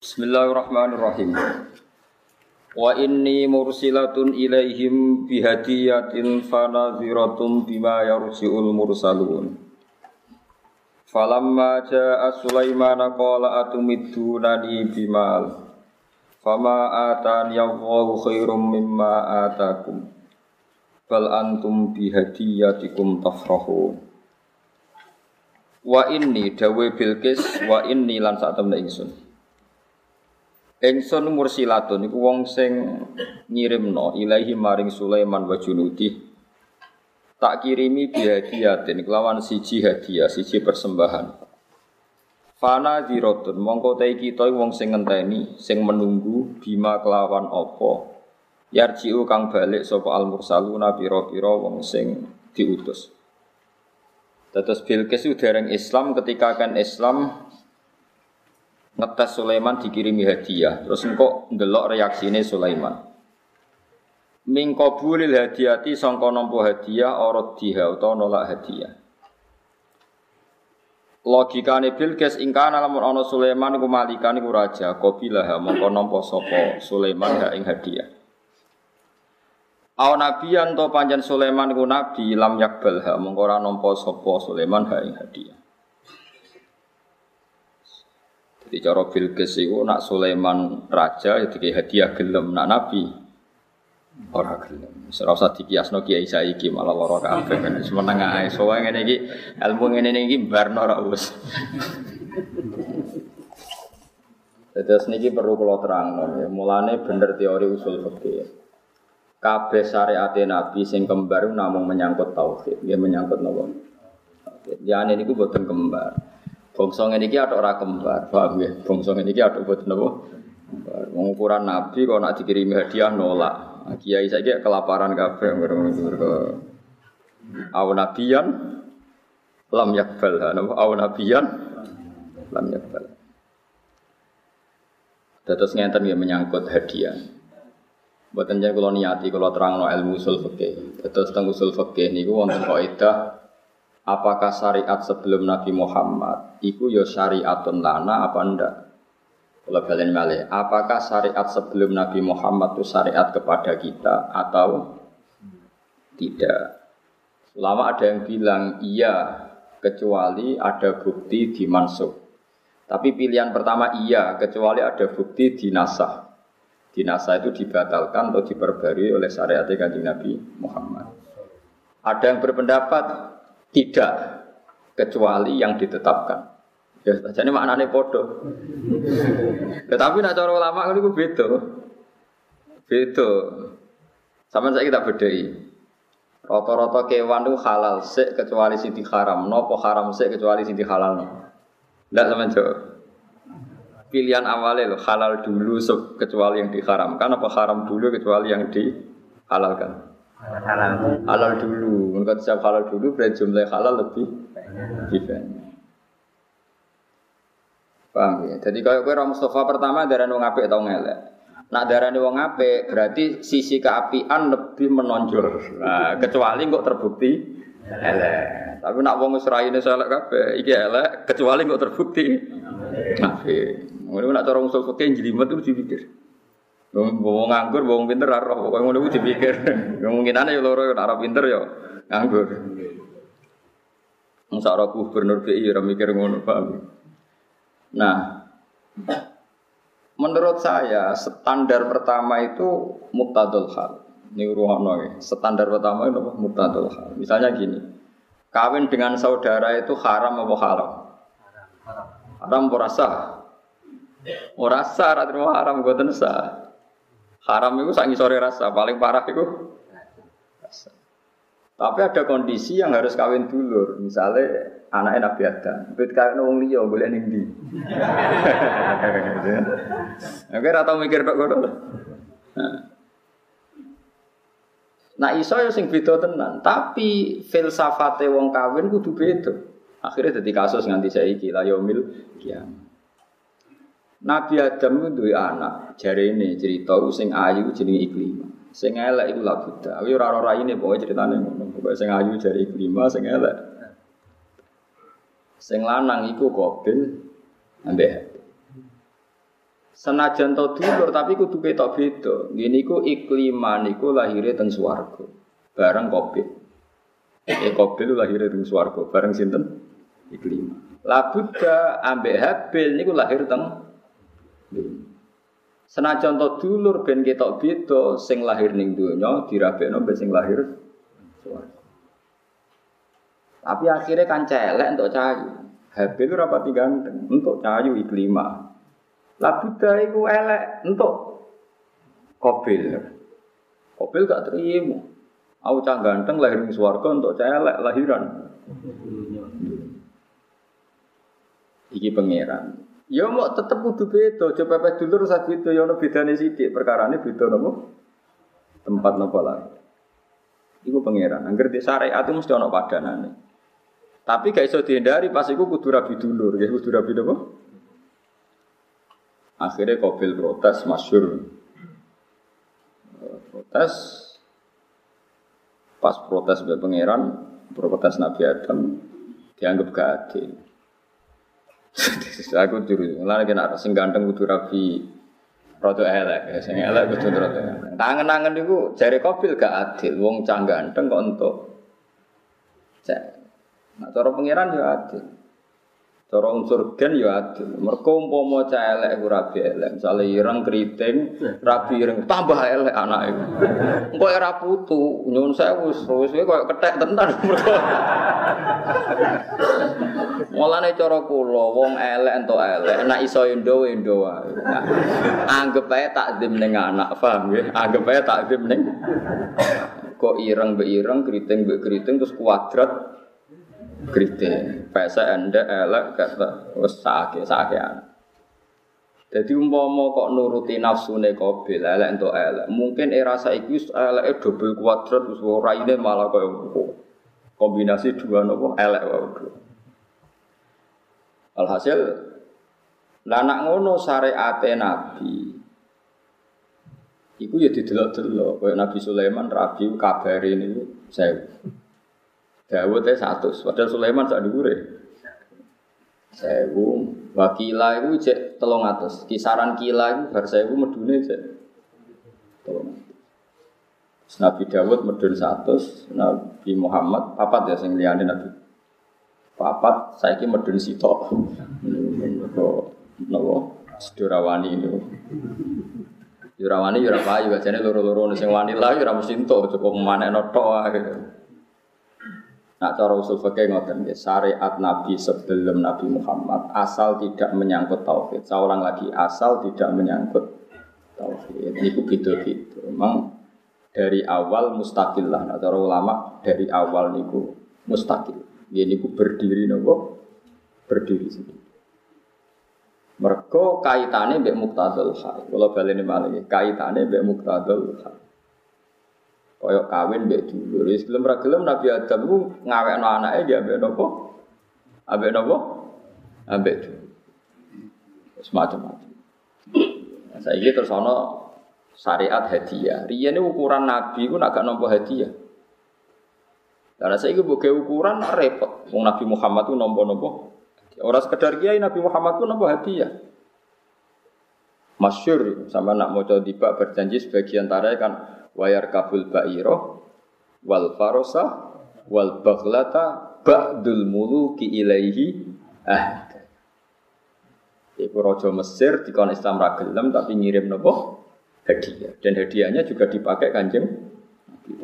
Bismillahirrahmanirrahim. Wa inni mursilatun ilaihim bihadiyatin fanadhiratun bima yarji'ul mursalun. Falamma ja'a Sulaiman qala atumiddunani bimal. Fama atani Allahu khairum mimma atakum. Bal antum bihadiyatikum tafrahun. Wa inni dawe Bilqis wa inni lan sak temne. Engson mursilatun iku wong sing ngirimno ilahi maring Sulaiman wa junudi. Tak kirimi bihadiyatin kelawan siji hadiah, siji persembahan. Fana dirotun mongko te kita wong sing ngenteni, sing menunggu bima kelawan apa. Yarjiu kang balik sapa al mursaluna pira-pira wong sing diutus. Tetes Bilqis dereng Islam ketika kan Islam ngetes Sulaiman dikirimi hadiah. Terus engkau ndelok reaksine Sulaiman. Min qabulil hadiyati sangka nampa hadiah ora diha utawa nolak hadiah. Logikane Bilqis ingkana lamun ana Sulaiman iku malikan iku raja, qabilah mongko nampa sapa Sulaiman ha ing hadiah. Aw nabiyan to panjen Sulaiman iku nabi lam yakbal ha mongko ora nampa sapa Sulaiman ha ing hadiah. Jadi cara Bilqis itu nak Sulaiman raja itu ya hadiah gelem nak nabi ora gelem. Ora usah dikiasno kiai saiki malah lara kabeh kan wis meneng ae. Soale ngene iki ilmu ngene iki barno ora wis. Terus niki perlu kalau terang, ya. mulane bener teori usul fikih. Kabeh syariat Nabi sing kembar namung menyangkut tauhid, dia menyangkut nopo. Ya niku boten kembar. Bangsa ngene iki ada ora kembar, paham ya? Bangsa ngene iki ada boten napa? Mengukuran Nabi kok nak dikirimi hadiah nolak. Nah, kiai saiki kelaparan kabeh Aw nabiyan lam yakbal, napa? Aw nabiyan lam yakbal. Terus ngenten ya menyangkut hadiah. Buatan jangan kalau niati kalau terang no ilmu usul fikih. Terus tentang usul fikih niku wonten kaidah apakah syariat sebelum Nabi Muhammad itu ya syariatun lana apa ndak? Kalau kalian malih, apakah syariat sebelum Nabi Muhammad itu syariat kepada kita atau tidak? Lama ada yang bilang iya, kecuali ada bukti di mansuk. Tapi pilihan pertama iya, kecuali ada bukti di nasah. Di nasah itu dibatalkan atau diperbarui oleh syariat kanjeng Nabi Muhammad. Ada yang berpendapat tidak kecuali yang ditetapkan. Ya, jadi maknanya podo. Tetapi nak cara ulama itu beda. Beda. Sama saya kita bedai. Rata-rata kewan itu halal sik kecuali sing haram. Nopo haram sik kecuali sing halal. Tidak sama jawab. Pilihan awalnya loh halal dulu kecuali yang diharamkan apa haram dulu kecuali yang dihalalkan halal. Halal dulu. Menurut siap halal dulu berarti jumlah halal lebih lebih banyak. Paham ya? Jadi kalau kue Mustafa pertama darah wong apik atau ngelek. Nak darah wong apik berarti sisi keapian lebih menonjol. Nah kecuali kok terbukti elek. Tapi nak wong Israel ini elek kabeh iki elek kecuali kok terbukti apik. Ngono nak cara musuh fakir jelimet itu dipikir. Wong nganggur, wong pinter ora roh, pokoke ngono kuwi dipikir. Kemungkinane ya loro ya pinter ya nganggur. Wong sak gubernur BI ora mikir ngono, paham. Nah, menurut saya standar pertama itu muktadul hal. Ini ruhono ya. Standar pertama itu apa? Muktadul hal. Misalnya gini, kawin dengan saudara itu haram apa halal? Haram. Haram ora sah. Ora sah, haram gue sah. Haram itu sangi sore rasa, paling parah itu rasa. Tapi ada kondisi yang harus kawin dulu, misalnya anak Nabi Adam, bet kawin wong liya boleh ning ndi. Oke, rata mikir kok ngono. Nah, iso ya sing beda tenan, tapi filsafate wong kawin kudu beda. Akhirnya jadi kasus nganti saiki la yaumil kiamat. Nabi Adam itu anak. Jari ini cerita sing ayu jenenge Iklimah. Sing elek iku la Buddha. Aku ora ora ini pokoke ceritane ngono. Pokoke sing ayu jari Iklimah, sing elek. Sing lanang iku Qabil ambek Senajan to dulur tapi kudu ketok beda. Ngene iku ikliman iku lahire teng swarga. Bareng Qabil. Eh Qabil lahire teng swarga bareng sinten? Ikliman. Labuda ambek Habil niku lahir teng Senajan to dulur ben ketok beda sing lahir ning donya dirabekno mbek sing lahir. Tapi akhirnya kan celek untuk cahayu. Habil rapati ganteng untuk cahayu iklima. Lah itu elek untuk Kobil. Kobil gak terima. Aku cah ganteng lahir di swarga untuk cah elek lahiran. Iki pangeran. Ya mau tetep kudu beda, coba pepes dulur sak beda ya ono bedane sithik, perkarane beda nopo? Tempat nopo lah. Iku pangeran. Angger di syariat itu mesti ono padanane. Tapi gak iso dihindari pas iku kudu rabi dulur, ya kudu rabi nopo? Akhirnya Kobil protes, masyur. Protes, pas protes sebagai pangeran, protes Nabi Adam, dianggap gak adil. Aku juru, lalu kena sing ganteng kudu rabi Rodo elek, ya, sing elek kudu elek. Tangan-tangan itu jari Kobil gak adil, wong cang ganteng kok untuk cek. Nah, cara pangeran ya adil. Cara unsur gen ya adil. Mergo umpama cah elek rabi elek, misale ireng keriting, rabi ireng tambah elek anak iku. Engko ora putu, nyuwun sewu wis koyo kethek tenan mergo. Mulane cara kula wong elek entuk elek, nek iso endo endo wae. Anggap ae takdim ning anak, paham ya? Anggap ae takdim ning kok ireng be ireng, keriting be keriting terus kuadrat kriting. Pese ende elek kata wis sakit sakean. Jadi umpama kok nuruti nafsune Qabil elek entuk elek. Mungkin era saiki wis eleke double kuadrat wis raine malah koyo kombinasi dua nopo elek wae. Alhasil lah nak ngono syariate Nabi. Iku ya didelok-delok koyo Nabi Sulaiman rabi kabare niku saya Dawud teh satu, padahal Sulaiman sak dhuwure. Sewu, wakila itu cek telung atas. Kisaran kila itu bar sewu medune cek. Nabi Dawud medun satu, Nabi Muhammad papat ya sing liyane Nabi. Papat saiki medun sitok. Nopo nopo sedorawani itu. Yurawani yura payu, jane loro-loro sing wani lah yura mesti entuk cukup manekno tok gitu. Nah cara usul fikih ngoten ya, syariat Nabi sebelum Nabi Muhammad asal tidak menyangkut tauhid. Saya ulang lagi, asal tidak menyangkut tauhid. Ini beda gitu. Memang dari awal mustakil lah. Nah cara ulama dari awal niku mustakil. Ya niku berdiri nopo berdiri sendiri. Mereka kaitannya mbek muktadul hal. Kalau balik ini malah kaitannya mbek muktadul hal. Koyok kawin mbek dulur. Wis gelem Nabi Adam ku ngawekno anake dia mbek nopo? Ambek nopo? Ambek dulur. Semacam-macam. Nah, saya terus ono syariat hadiah. Riyen ukuran Nabi ku nak nampa hadiah. Karena saya itu bukan ukuran repot. Wong Nabi Muhammad itu nompo-nompo. Orang sekedar kiai Nabi Muhammad itu nompo hadiah. Masyur sama nak mau coba berjanji sebagian antara kan wayar kabul ba'iro wal farosa wal baghlata ba'dul muluki ilaihi ah Iku rojo Mesir di Islam ragelam tapi ngirim nopo hadiah dan hadiahnya juga dipakai kanjeng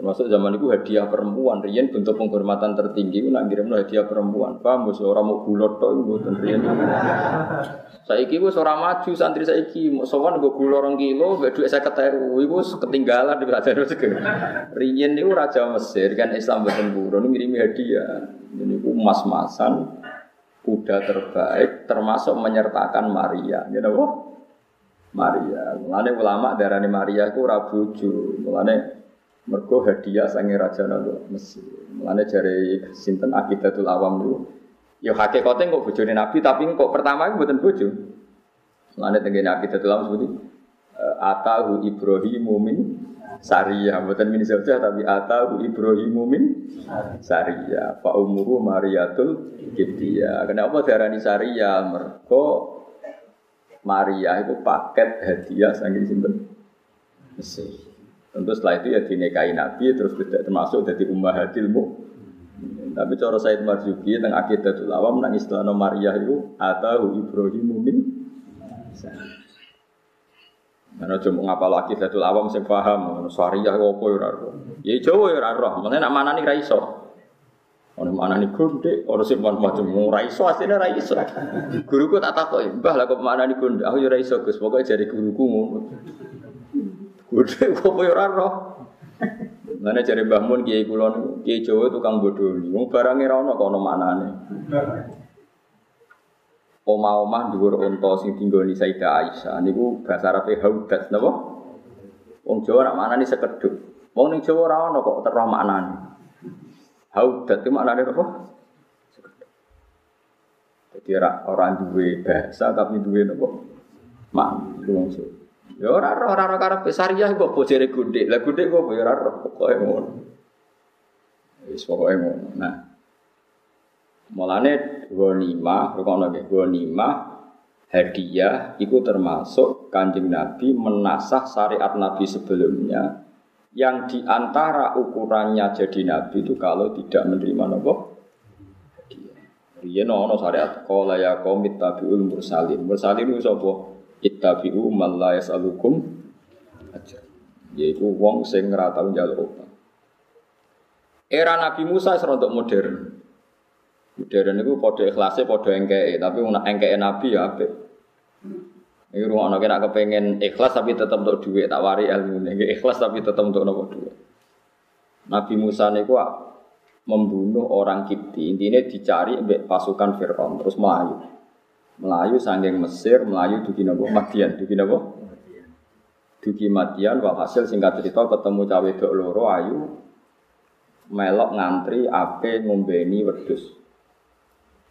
termasuk zaman itu hadiah perempuan. Rian bentuk penghormatan tertinggi nak ngirim hadiah perempuan. Paham bos? Orang mau gulot toh buatan rian. Saiki wis ora maju santri saiki. Sowan nggo gula orang kilo mbek dhuwit 50.000 iku ketinggalan di kerajaan rezeki rian niku raja Mesir kan Islam boten buron ngirimi hadiah. Niku emas-emasan kuda terbaik termasuk menyertakan Maria. You know? Maria. Mulane ulama darani Maria iku ora bojo. Mulane Mergo hadiah sange raja nabi Mesir. Mulane jari sinten akidatul awam niku. Ya hakikate kok bojone Nabi tapi kok pertama iku mboten bojo. Mulane tengene akidatul awam seperti eh, atahu Ibrahimu min Saria, bukan min saja tapi atahu Ibrahimu min Saria. Fa umuru Mariatul Kibtiyah. Kenapa darani Saria? Mergo Maria itu paket hadiah saking sinten Mesir. Tentu setelah itu ya dinikahi Nabi terus tidak termasuk jadi ummahatil Tapi cara Said Marzuki tentang akidatul awam nang istilah Maria itu atau Ibrahim min Karena cuma ngapal lagi datul awam sing paham, syariah apa ya ora Ya Jawa ya ora roh, mene nak manani ra iso. Ono mana nih gonde, ono mon macam ora iso asline ra iso. Guruku tak takoki, "Mbah lah kok mana nih gonde?" Aku ya ra iso, Gus. Pokoke jari guruku ngono. Gonde kok ya ora roh. Mana cari Mbah Mun Kiai kula niku, Kiai Jawa tukang bodoni. Wong barange ra ono kok ono maknane. Oma-oma dhuwur unta sing dinggoni Sayyidah Aisyah niku bahasa Arabe haudat napa? Wong Jawa nak maknane sekedhuk. Wong ning Jawa ora ono kok terus maknane. Haudat itu maknanya apa? Jadi orang duwe bahasa tapi duwe apa? Mak, langsung. Ya ora ora ora ora karep syariah kok bojere gede. Lah gede kok ya ora ora pokoke ngono. Wis pokoke ngono. Nah. Mulane ghanimah, rukono nggih, ghanimah hadiah itu termasuk kanjeng Nabi menasah syariat Nabi sebelumnya yang di antara ukurannya jadi nabi itu kalau tidak menerima nopo dia nono syariat kola ya kaum ittabiul mursalin mursalin itu sapa ittabiu man la yasalukum aja yaitu wong sing ora tau njaluk era Nabi Musa serontok modern. Modern itu podo ikhlasnya podo engkei tapi engkei Nabi ya apik. Ini rumah anak nak kepengen ikhlas tapi tetap untuk duit tak wari ilmu ini ikhlas tapi tetap untuk nopo duit. Nabi Musa niku membunuh orang Kipti intinya dicari pasukan Fir'aun terus melayu melayu sanggeng Mesir melayu dugi nopo? Madian dugi nopo? Dugi Madian walhasil singkat cerita ketemu cawe dok loro ayu melok ngantri ape ngombeni wedus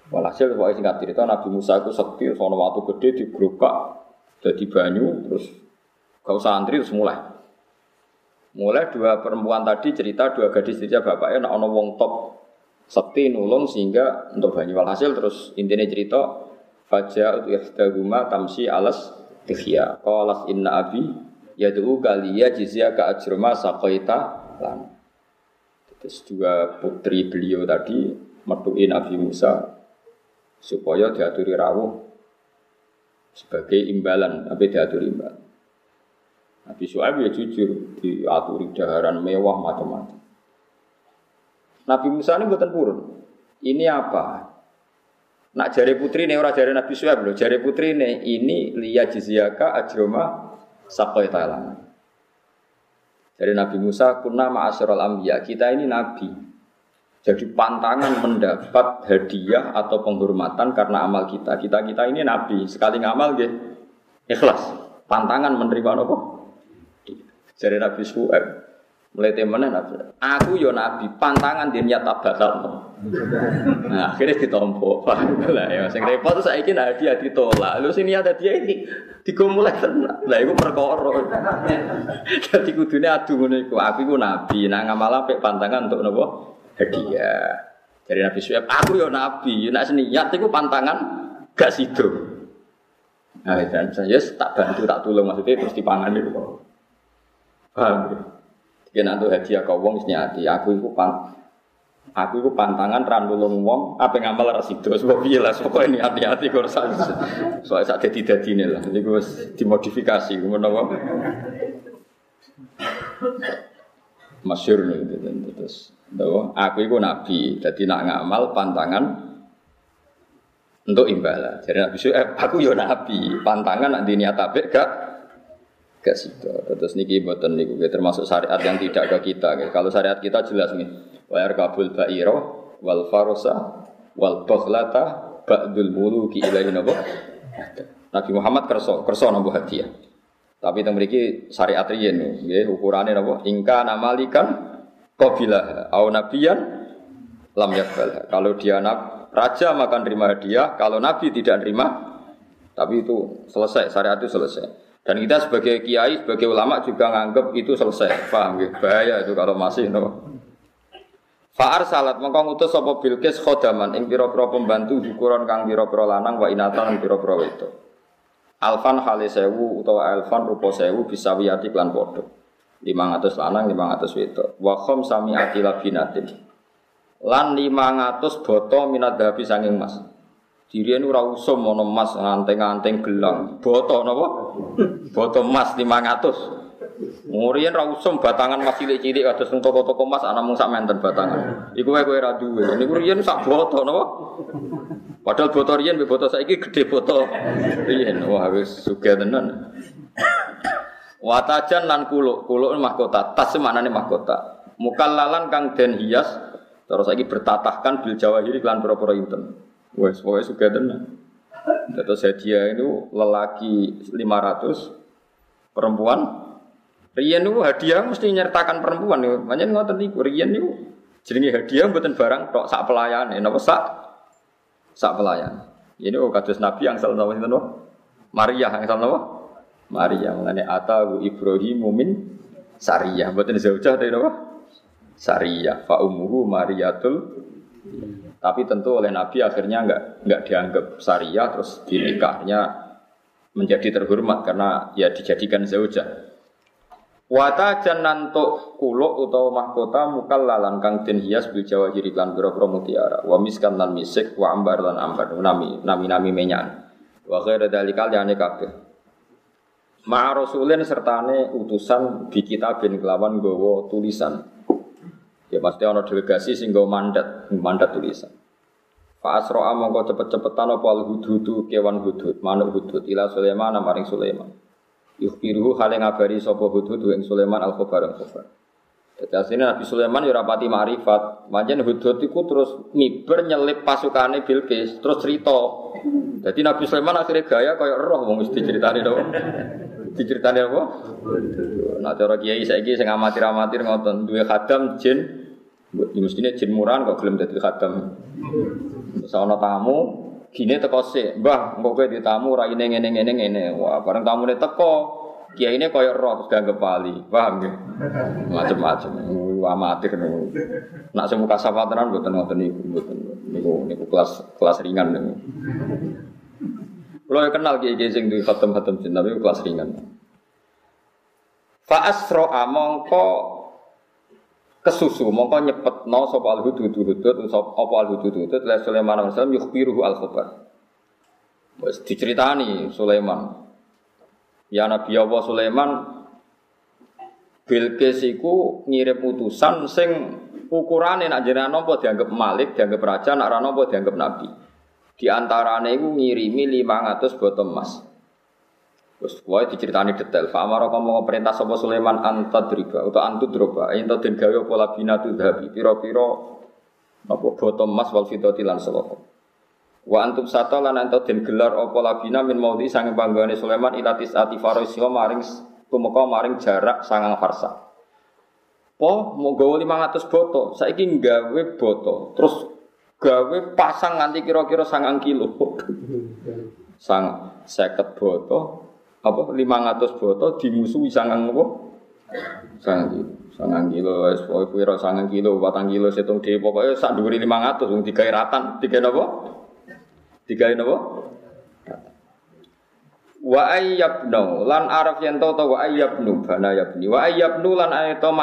walhasil pokoknya singkat cerita Nabi Musa itu sekti sono waktu gede digerukak jadi banyu terus kau santri terus mulai. Mulai dua perempuan tadi cerita dua gadis cerita bapaknya nak ono wong top sekti nulung sehingga untuk banyu. Walhasil terus intinya cerita faja yahdaguma tamsi alas tikhya qalas inna abi yad'u kaliya jizya ka ajrama saqaita lan terus dua putri beliau tadi metuin Nabi Musa supaya diaturi rawuh sebagai imbalan, tapi diatur imbalan. Nabi Su'aib ya jujur, diaturi daharan mewah macam-macam. Nabi Musa ini buatan purun. Ini apa? Nak jari putri ini orang jari Nabi Su'aib loh. Jari putri ini ini liya jizyaka ajroma sakoy talang. Dari Nabi Musa, kunna ma'asyiral ambiya. Kita ini Nabi. Jadi pantangan mendapat hadiah atau penghormatan karena amal kita. Kita kita ini nabi, sekali ngamal gitu. Ikhlas. Pantangan menerima apa? Jadi Nabi Suhaib mulai temenan nabi. Aku yo nabi, pantangan dia niat batal. Nah, akhirnya ditompo. Lah ya sing repot saya ingin hadiah ditolak. Lu sini ada dia ini mulai tenang. Lah iku perkara. Dadi kudune adu ngono iku. Aku iku nabi, nang ngamal apik pantangan untuk napa? hadiah. Dari Nabi Suhaib, aku yo Nabi, nak seniat itu pantangan gak sido. Nah, dan saya tak bantu, tak tolong maksudnya terus dipangan itu. Paham ya? Nanti hadiah kau wong hati, aku itu pan, aku itu pantangan randulung wong, apa ngamal rasido, sebab iya lah, pokoknya ini hati-hati kau rasa, soalnya saat tidak ini lah, jadi gue dimodifikasi, gue mau masyur nih, terus. Bahwa aku itu nabi, jadi nak ngamal pantangan untuk imbalan. Jadi nabi eh, aku yo nabi, pantangan nak niat gak gak situ. Terus niki boten niku termasuk syariat yang tidak ke kita. Kalau syariat kita jelas nih, wa kabul ba'iro wal farosa wal baghlata ba'dul muluki ilahi nabo. Nabi Muhammad kerso kerso nabo hadiah. Tapi yang memiliki syariat riyen nggih ukurane napa? Ingka namalikan Qabilah au nabiyan lam yakbal. Kalau dia nab, raja makan terima hadiah, kalau nabi tidak terima tapi itu selesai, syariat itu selesai. Dan kita sebagai kiai, sebagai ulama juga nganggap itu selesai. Paham ya? Bahaya itu kalau masih no. Fa'ar salat mengkong ngutus sapa Bilqis khodaman ing pira-pira pembantu ukuran kang pira-pira lanang wa inatan pira-pira wedok. Alfan hale sewu utawa alfan rupa sewu bisa wiyati klan padha. 500 lanang 500 wedok. Wa khom sami ati labinatin. Lan 500 boto minat dahabi sanging mas. Dirian ora usum ana emas nganteng-nganteng gelang. Boto napa? Boto emas 500. Ngurian ra usum batangan mas cilik-cilik kados nang toko-toko emas ana mung sak menten batangan. Iku wae kowe ra duwe. Niku riyen sak boto napa? Padahal boto riyen mbek boto saiki gede boto. Riyen wah wis sugih tenan. Watajan lan kuluk, kuluk mahkota, tas maknane mahkota. Mukallalan kang den hias terus lagi bertatahkan bil jawahiri lan pura-pura inten. Wes pokoke sugih tenan. Terus hadiah itu lelaki 500 perempuan Rian itu hadiah mesti nyertakan perempuan. Makanya ngotot niku Rian itu jenenge hadiah buatan barang tok sak pelayan. Napa sak sak pelayan. Ini oh kados Nabi yang salah itu Maria yang salah Maria mengenai atahu Ibrahim min Sariyah. Buatan zaujah dari apa? Sariyah. Fa umuhu Mariatul. Tapi tentu oleh Nabi akhirnya enggak enggak dianggap Sariyah terus dinikahnya menjadi terhormat karena ya dijadikan zaujah. Wata jananto kuluk utawa mahkota mukal lalan kang den hias bil jawa jiri lan biro mutiara wa miskan lan misik wa ambar lan ambar nami nami nami menyan wa ghaira dalikal yani kabeh Ma rasulin sertane utusan di kitabin kelawan gowo tulisan. Ya pasti ana delegasi sing go mandat, mandat tulisan. Fa asra mongko cepet-cepetan apa al hududu kewan hudud, manuk hudud ila Sulaiman maring Sulaiman. Yukhbiruhu hale ngabari sapa hudud ing Sulaiman al khabar al khabar. Jadi aslinya Nabi Sulaiman ya rapati ma'rifat. Manjen hudud iku terus miber nyelip pasukane Bilqis, terus cerita. Jadi Nabi Sulaiman akhirnya gaya kayak roh wong mesti ceritane dong diceritani apa? Nah cara kiai saiki sing amatir-amatir ngoten duwe khadam jin Ya mestinya jin murahan kok gelem dadi khadam. Terus ana tamu gini teko sik, Mbah, engko kowe di tamu raine ngene ngene ngene. Wah, bareng tamune teko, kiai ini koyo roh terus dianggap wali. Paham nggih? Macem-macem. Amatir niku. Nak sing muka safataran mboten ngoten niku, mboten. Niku niku kelas kelas ringan niku. Kalau kenal kiai kiai sing di khatam khatam jin tapi kelas ringan. Fa asro mongko kesusu mongko nyepet no sop al hudud hudud apa al hudud hudud la Sulaiman alaihi salam yukhbiruhu al khabar. Wes diceritani Sulaiman. Ya Nabi Allah Sulaiman Bilqis iku ngirim utusan sing ukurane nak jenengan nopo dianggap malik, dianggap raja, nak ra nopo dianggap nabi. Di antarane iku ngirimi 500 botol emas. Terus wae diceritani detail. Fa amara kamu perintah sapa Sulaiman antadriba atau antudroba ento den gawe apa labinatu dhabi pira-pira apa botol emas wal fidati lan. Wa antum sata lan ento den gelar apa labina min maudi sange panggone Sulaiman ilatis ati farisiha maring tumeka maring jarak sangang farsa. Po mau gawe 500 boto, saiki gawe boto, terus gawe pasang nganti kira-kira sangang kilo. Sang seket boto, apa lima ratus boto dimusuhi sangang apa? Sangang kilo. Sangang kilo, es pokoknya kira sangang kilo, batang kilo, setung di pokoknya sak duri lima ratus, tiga ratan, tiga apa? Tiga apa? Wa ayyabnu lan araf yen to wa ayyabnu bana yabni wa ayyabnu lan ayata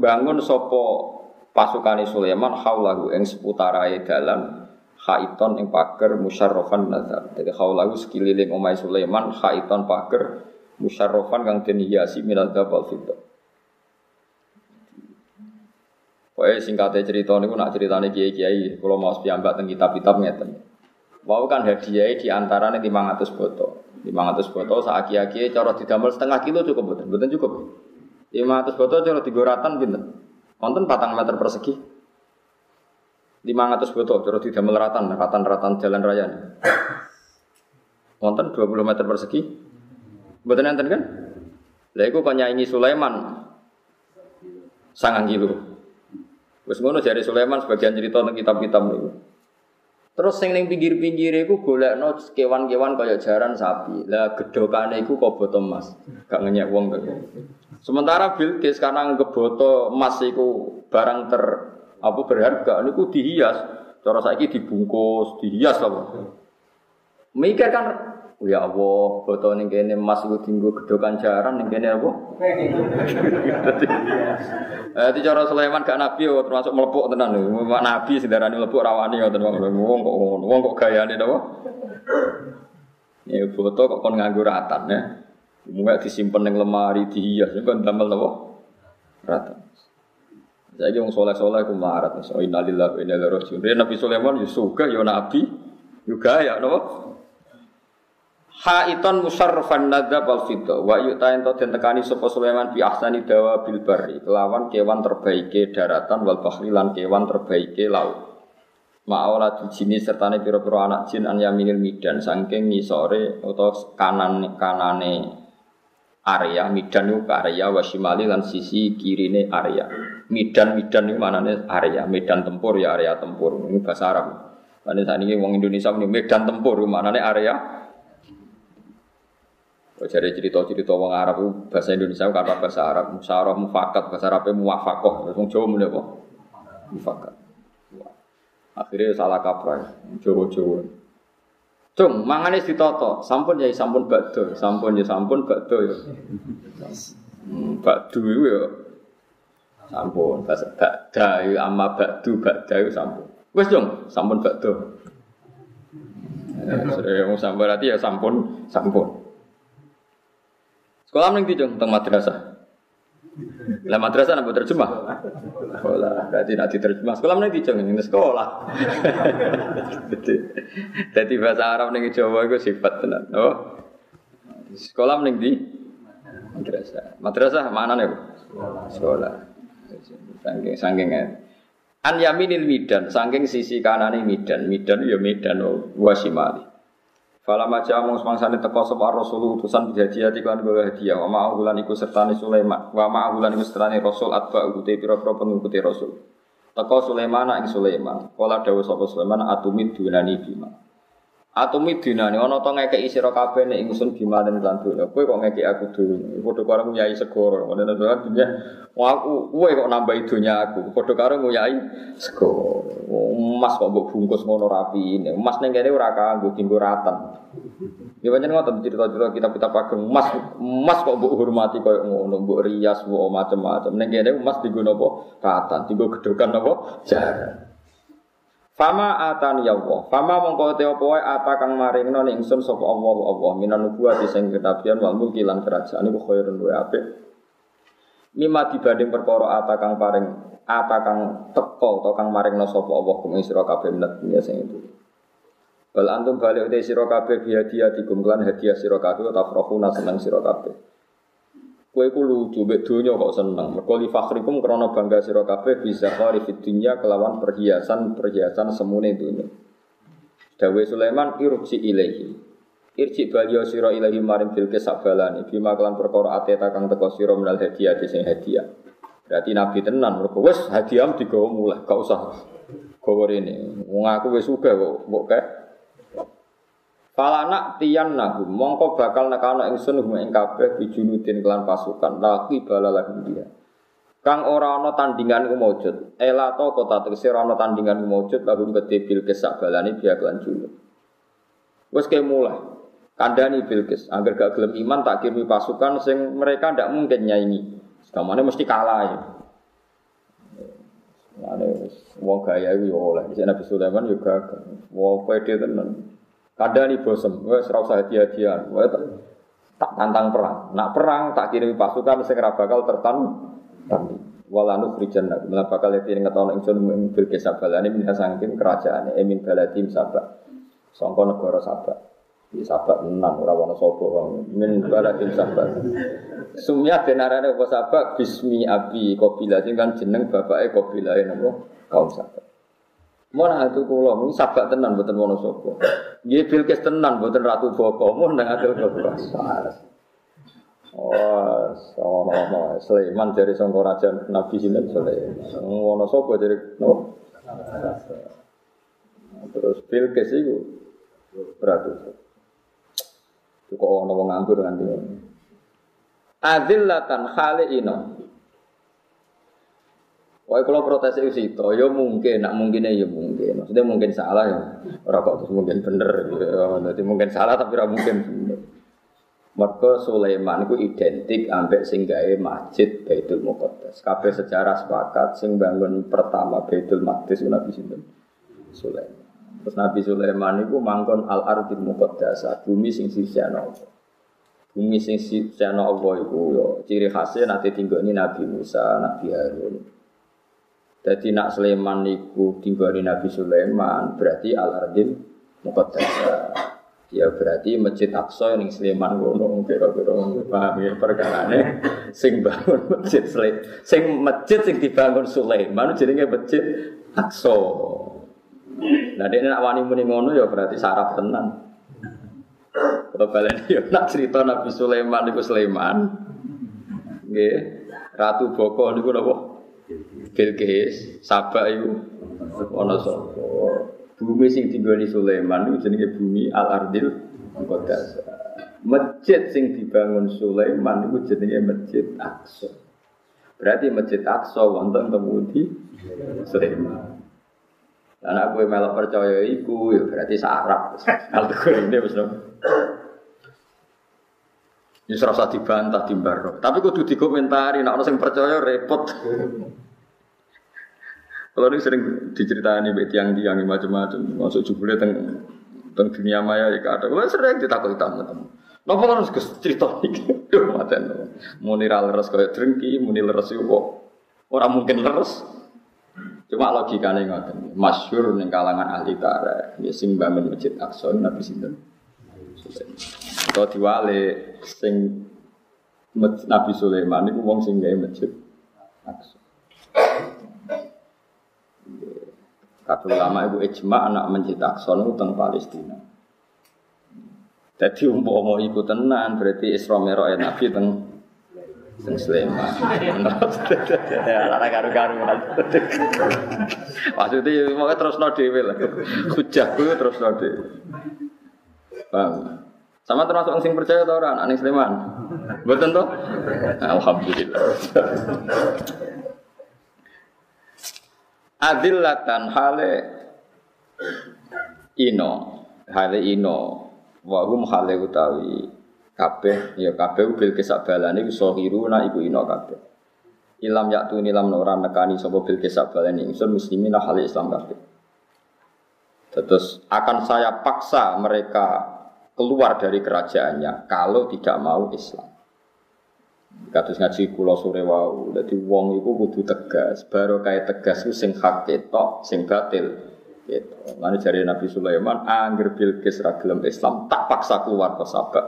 bangun sapa pasukane Sulaiman haulahu ing seputarae dalan khaiton ing pager musyarrafan nazar. Jadi haulahu sekeliling omai Sulaiman khaiton pager musyarrafan kang den hiasi minal dabal fidda. Pokoknya singkatnya cerita ini, nak ceritanya kiai-kiai, kalau mau sepiambak tentang kitab-kitab ngeten. Wau kan hadiah di antara nih 500 botol. 500 botol saat kiai-kiai cara didamel setengah kilo cukup betul, betul cukup. 500 botol cara digoratan pinter. Wonten patang meter persegi. 500 botol, terus tidak meleratan, ratan-ratan jalan raya. Wonten 20 meter persegi. Betul nanti kan? Lah iku kok nyanyi Sulaiman sangang kilo. Wis ngono jari Sulaiman sebagian cerita tentang kitab-kitab niku. Terus sing ning pinggir-pinggir iku golekno kewan-kewan kaya jaran sapi. Lah gedhokane iku kok boto emas. Gak ngenyek wong kok. Sementara Bilqis karena ngeboto emas iku barang ter apa berharga niku dihias. Cara saiki dibungkus, dihias apa. Mikir kan Ya Allah, foto ning kene emas iku tinggu gedokan jaran ning kene apa? Eh cara Sulaiman gak nabi yo termasuk melepuk tenan lho. Mak nabi sing darani melepuk rawani ngoten wong kok ngono. Wong kok gayane napa? Ya foto kok kon nganggo ratan ya. Mungkin disimpan ning lemari dihias kan damel napa? Ratan. Saya wong soleh-soleh ku marat. So innalillahi wa inna ilaihi raji'un. Nabi Sulaiman yo suka yo nabi juga ya napa? Haiton musarrafan nadzab al fidda wa yu'tain to den tekani sapa Sulaiman bi ahsani dawa bil barri kelawan kewan terbaike daratan wal bahri lan kewan terbaike laut. Ma'aula jini sertane pira-pira anak jin an yaminil midan saking ngisore utawa kanan kanane area midan itu area wasimali lan sisi kirine area. Midan midan itu manane area, medan tempur ya area tempur. Ini bahasa Arab. Lan saat ini wong Indonesia ini medan tempur manane area jadi cerita-cerita wong Arab bahasa Indonesia kata bahasa Arab, musyawarah mufakat, bahasa Arabnya muwafakoh, wong Jawa mulai apa? Mufakat. Akhirnya salah kaprah, Jawa-Jawa. Cung, mangane ditoto, sampun ya sampun bakdo, sampun ya sampun bakdo ya. Hmm, bakdo ya sampun, bahasa bakda ya amma bakdo, ya sampun. Wes dong, sampun bakdo. Ya, sudah yang sampun berarti ya sampun, sampun. Sekolah ning ndi, Teng madrasah. Lah madrasah napa terjemah? Sekolah, berarti nak diterjemah. Sekolah ning ndi, Ini sekolah. Jadi bahasa Arab ning Jawa iku sifat tenan. Oh. Sekolah ning ndi? Madrasah. Madrasah mana nih? Sekolah. Saking saking An yaminil midan, saking sisi kanane midan. Midan ya midan wasimali. Fala maja mung semangsane teko sapa Rasul utusan hadiah iklan gawe hadiah wa ma'ahulan iku sertane Sulaiman wa ma'ahulan iku sertane Rasul atba ute pira-pira pengikuti Rasul. Teko Sulaiman ing Sulaiman. Kala dawuh sapa Sulaiman atumid dunani bima. Atumi dinane ana to ngekeki sira kabeh nek ingsun bimanen lan donya. Kowe kok ngekeki aku donya. Padha karo nguyai segoro. Ngono to dunya. Aku kowe kok nambahi donya aku. Padha karo nguyai segoro. Emas kok mbok bungkus ngono rapi. Emas ning kene ora kanggo dinggo ratan. Ya pancen ngoten cerita-cerita kitab-kitab ageng emas emas kok mbok hormati koyo ngono, mbok rias, mbok macam-macam. Ning kene emas dinggo napa? Ratan, dinggo gedokan napa? Jaran. Fama atani ya Allah. Fama mongko te apa wae ata kang maringno ning ingsun sapa Allah Allah minan nubuwati sing kenabian wal mulki lan kerajaan iku khairun wa apik. Mima dibanding perkara ata kang paring ata kang teko utawa kang maringno sapa Allah kum sira kabeh minat dunya sing itu. Bal antum balik uti sira kabeh bihadiah dikum lan hadiah sira kabeh ta frahuna seneng sira kabeh. Kue ku lucu, mbek donya kok seneng. Mergo li fakhrikum krana bangga sira kabeh bisa khari fid dunya kelawan perhiasan-perhiasan semune dunya. Dawe Sulaiman irupsi ilahi. Irji baliyo sira ilahi maring Bilqis sabalani bima kelan perkara ateta kang teko sira menal hadiah sing hadiah. Berarti nabi tenan mergo wis hadiah digawa mulai, gak usah gawa rene. Wong aku wis sugih kok kae Falana tiyan nahu, mongko bakal nekano ingsun hum ing kabeh bijunudin kelan pasukan laki balalah dia. Kang ora ana tandingan ku maujud. Ela to kota tegese ora ana tandingan ku maujud lagu gede Bilqis sak balane biak lan juluk. Wes ke mulai. Kandani Bilqis, agar gak gelem iman tak kirimi pasukan sing mereka ndak mungkin nyaingi. Sekamane mesti kalah ya. Ane wong gaya iku yo oleh. Nabi Sulaiman juga wong pede tenan. Kadang nih bosem, wes serau hadiah-hadiah, tak tantang perang. Nak perang tak kirim pasukan segera bakal tertan tapi walanu krijan nak malah bakal lihat ini ngetahuan ingsun bil kesabal ini minha sangkin kerajaan emin baladim sabak. Songko negara sabak. Di sabak enam ora wono sopo min baladim sabak. Sumya denarane apa sabak? Bismi abi kopila kan jeneng bapake kopila napa? Kaum sabak Mau itu kulo, mungkin sabak tenan buatan wono sopo. Dia bilkes tenan buatan ratu boko, mau nang adil boko. Oh, sama Sulaiman dari songko raja Nabi Sinan Sulaiman. Wono sopo dari no. Terus bilkes itu ratu. Kok ono wong nganggur nanti. Adillatan khali Wah kalau protes itu sih, ya mungkin, nak mungkin ya mungkin. Maksudnya mungkin salah ya, orang kok mungkin bener. Ya. Jadi mungkin salah tapi ora mungkin bener. Mergo Sulaiman itu identik ambek sing gawe masjid Baitul Muqaddas. Kabeh sejarah sepakat sing bangun pertama Baitul Maqdis Nabi sinten? Sulaiman. Terus Nabi Sulaiman itu mangkon al ardil muqaddas, bumi sing sisihna Allah. Bumi sing sisihna Allah iku yo ciri khasnya nanti tinggoni Nabi Musa, Nabi Harun. Jadi nak Sulaiman niku tinggoni Nabi Sulaiman berarti al ardil muqaddas. Ya berarti Masjid Aqsa yang Sleman ngono kira-kira paham ya perkarane sing bangun masjid Sleman sing masjid sing dibangun Sulaiman jenenge Masjid Aqsa. Nah dia nak wani muni ngono ya berarti sarap tenan. Kalau balen ya nak cerita Nabi Sulaiman niku Sulaiman. Nggih. Ratu Boko niku napa? Bilqis, Sabak iku ana sapa? Bumi sing di Sulaiman itu jenenge bumi Al Ardil Muqaddas. Masjid sing dibangun Sulaiman itu jenenge Masjid Aqsa. Berarti Masjid Aqsa wonten temudi Sulaiman. Anak gue melok percaya iku ya berarti sarap. Kalau ini wis ini serasa dibantah di baro. Tapi kudu dikomentari, nak orang yang percaya repot. Kalau ini sering diceritani bek tiang-tiang macam-macam, masuk jubule teng teng dunia maya ya ada. Kalau sering ditakut tamu-tamu. Napa harus ke cerita iki? Duh maten. Muni ra leres kaya drengki, muni leres yo kok ora mungkin leres. Cuma logikane ngoten. Masyhur ning kalangan ahli tarikh, ya sing bangun Masjid Aqsa Nabi sinten? Atau diwale sing Nabi Sulaiman niku wong sing gawe masjid Aqsa. Kabeh ulama ibu ijma anak mencetak sono teng Palestina. Jadi umpama iku tenan berarti Isra Mi'raj Nabi teng teng Sleman. Lara karu-karu. Maksudnya mau terus no dewe lah. Hujah terus no dewe. Paham? Sama termasuk sing percaya tau orang anak Sleman. Betul toh? Alhamdulillah. adillatan hale ino. Hale ino. Wahum hale utawi kabeh. Ya kabeh bil kesabalane iso hiruna iku ino kabeh. Ilam yaktu nilam ora nekani sapa bil kesabalane ingsun muslimin hale Islam kabeh. Terus akan saya paksa mereka keluar dari kerajaannya kalau tidak mau Islam Kados ngaji kula sore wau. Dadi wong iku kudu tegas. Baru kayak tegas ku sing hak ketok, sing batil. Gitu. Lalu jari Nabi Sulaiman, angger Bilqis ragilem Islam, tak paksa keluar ke Sabak.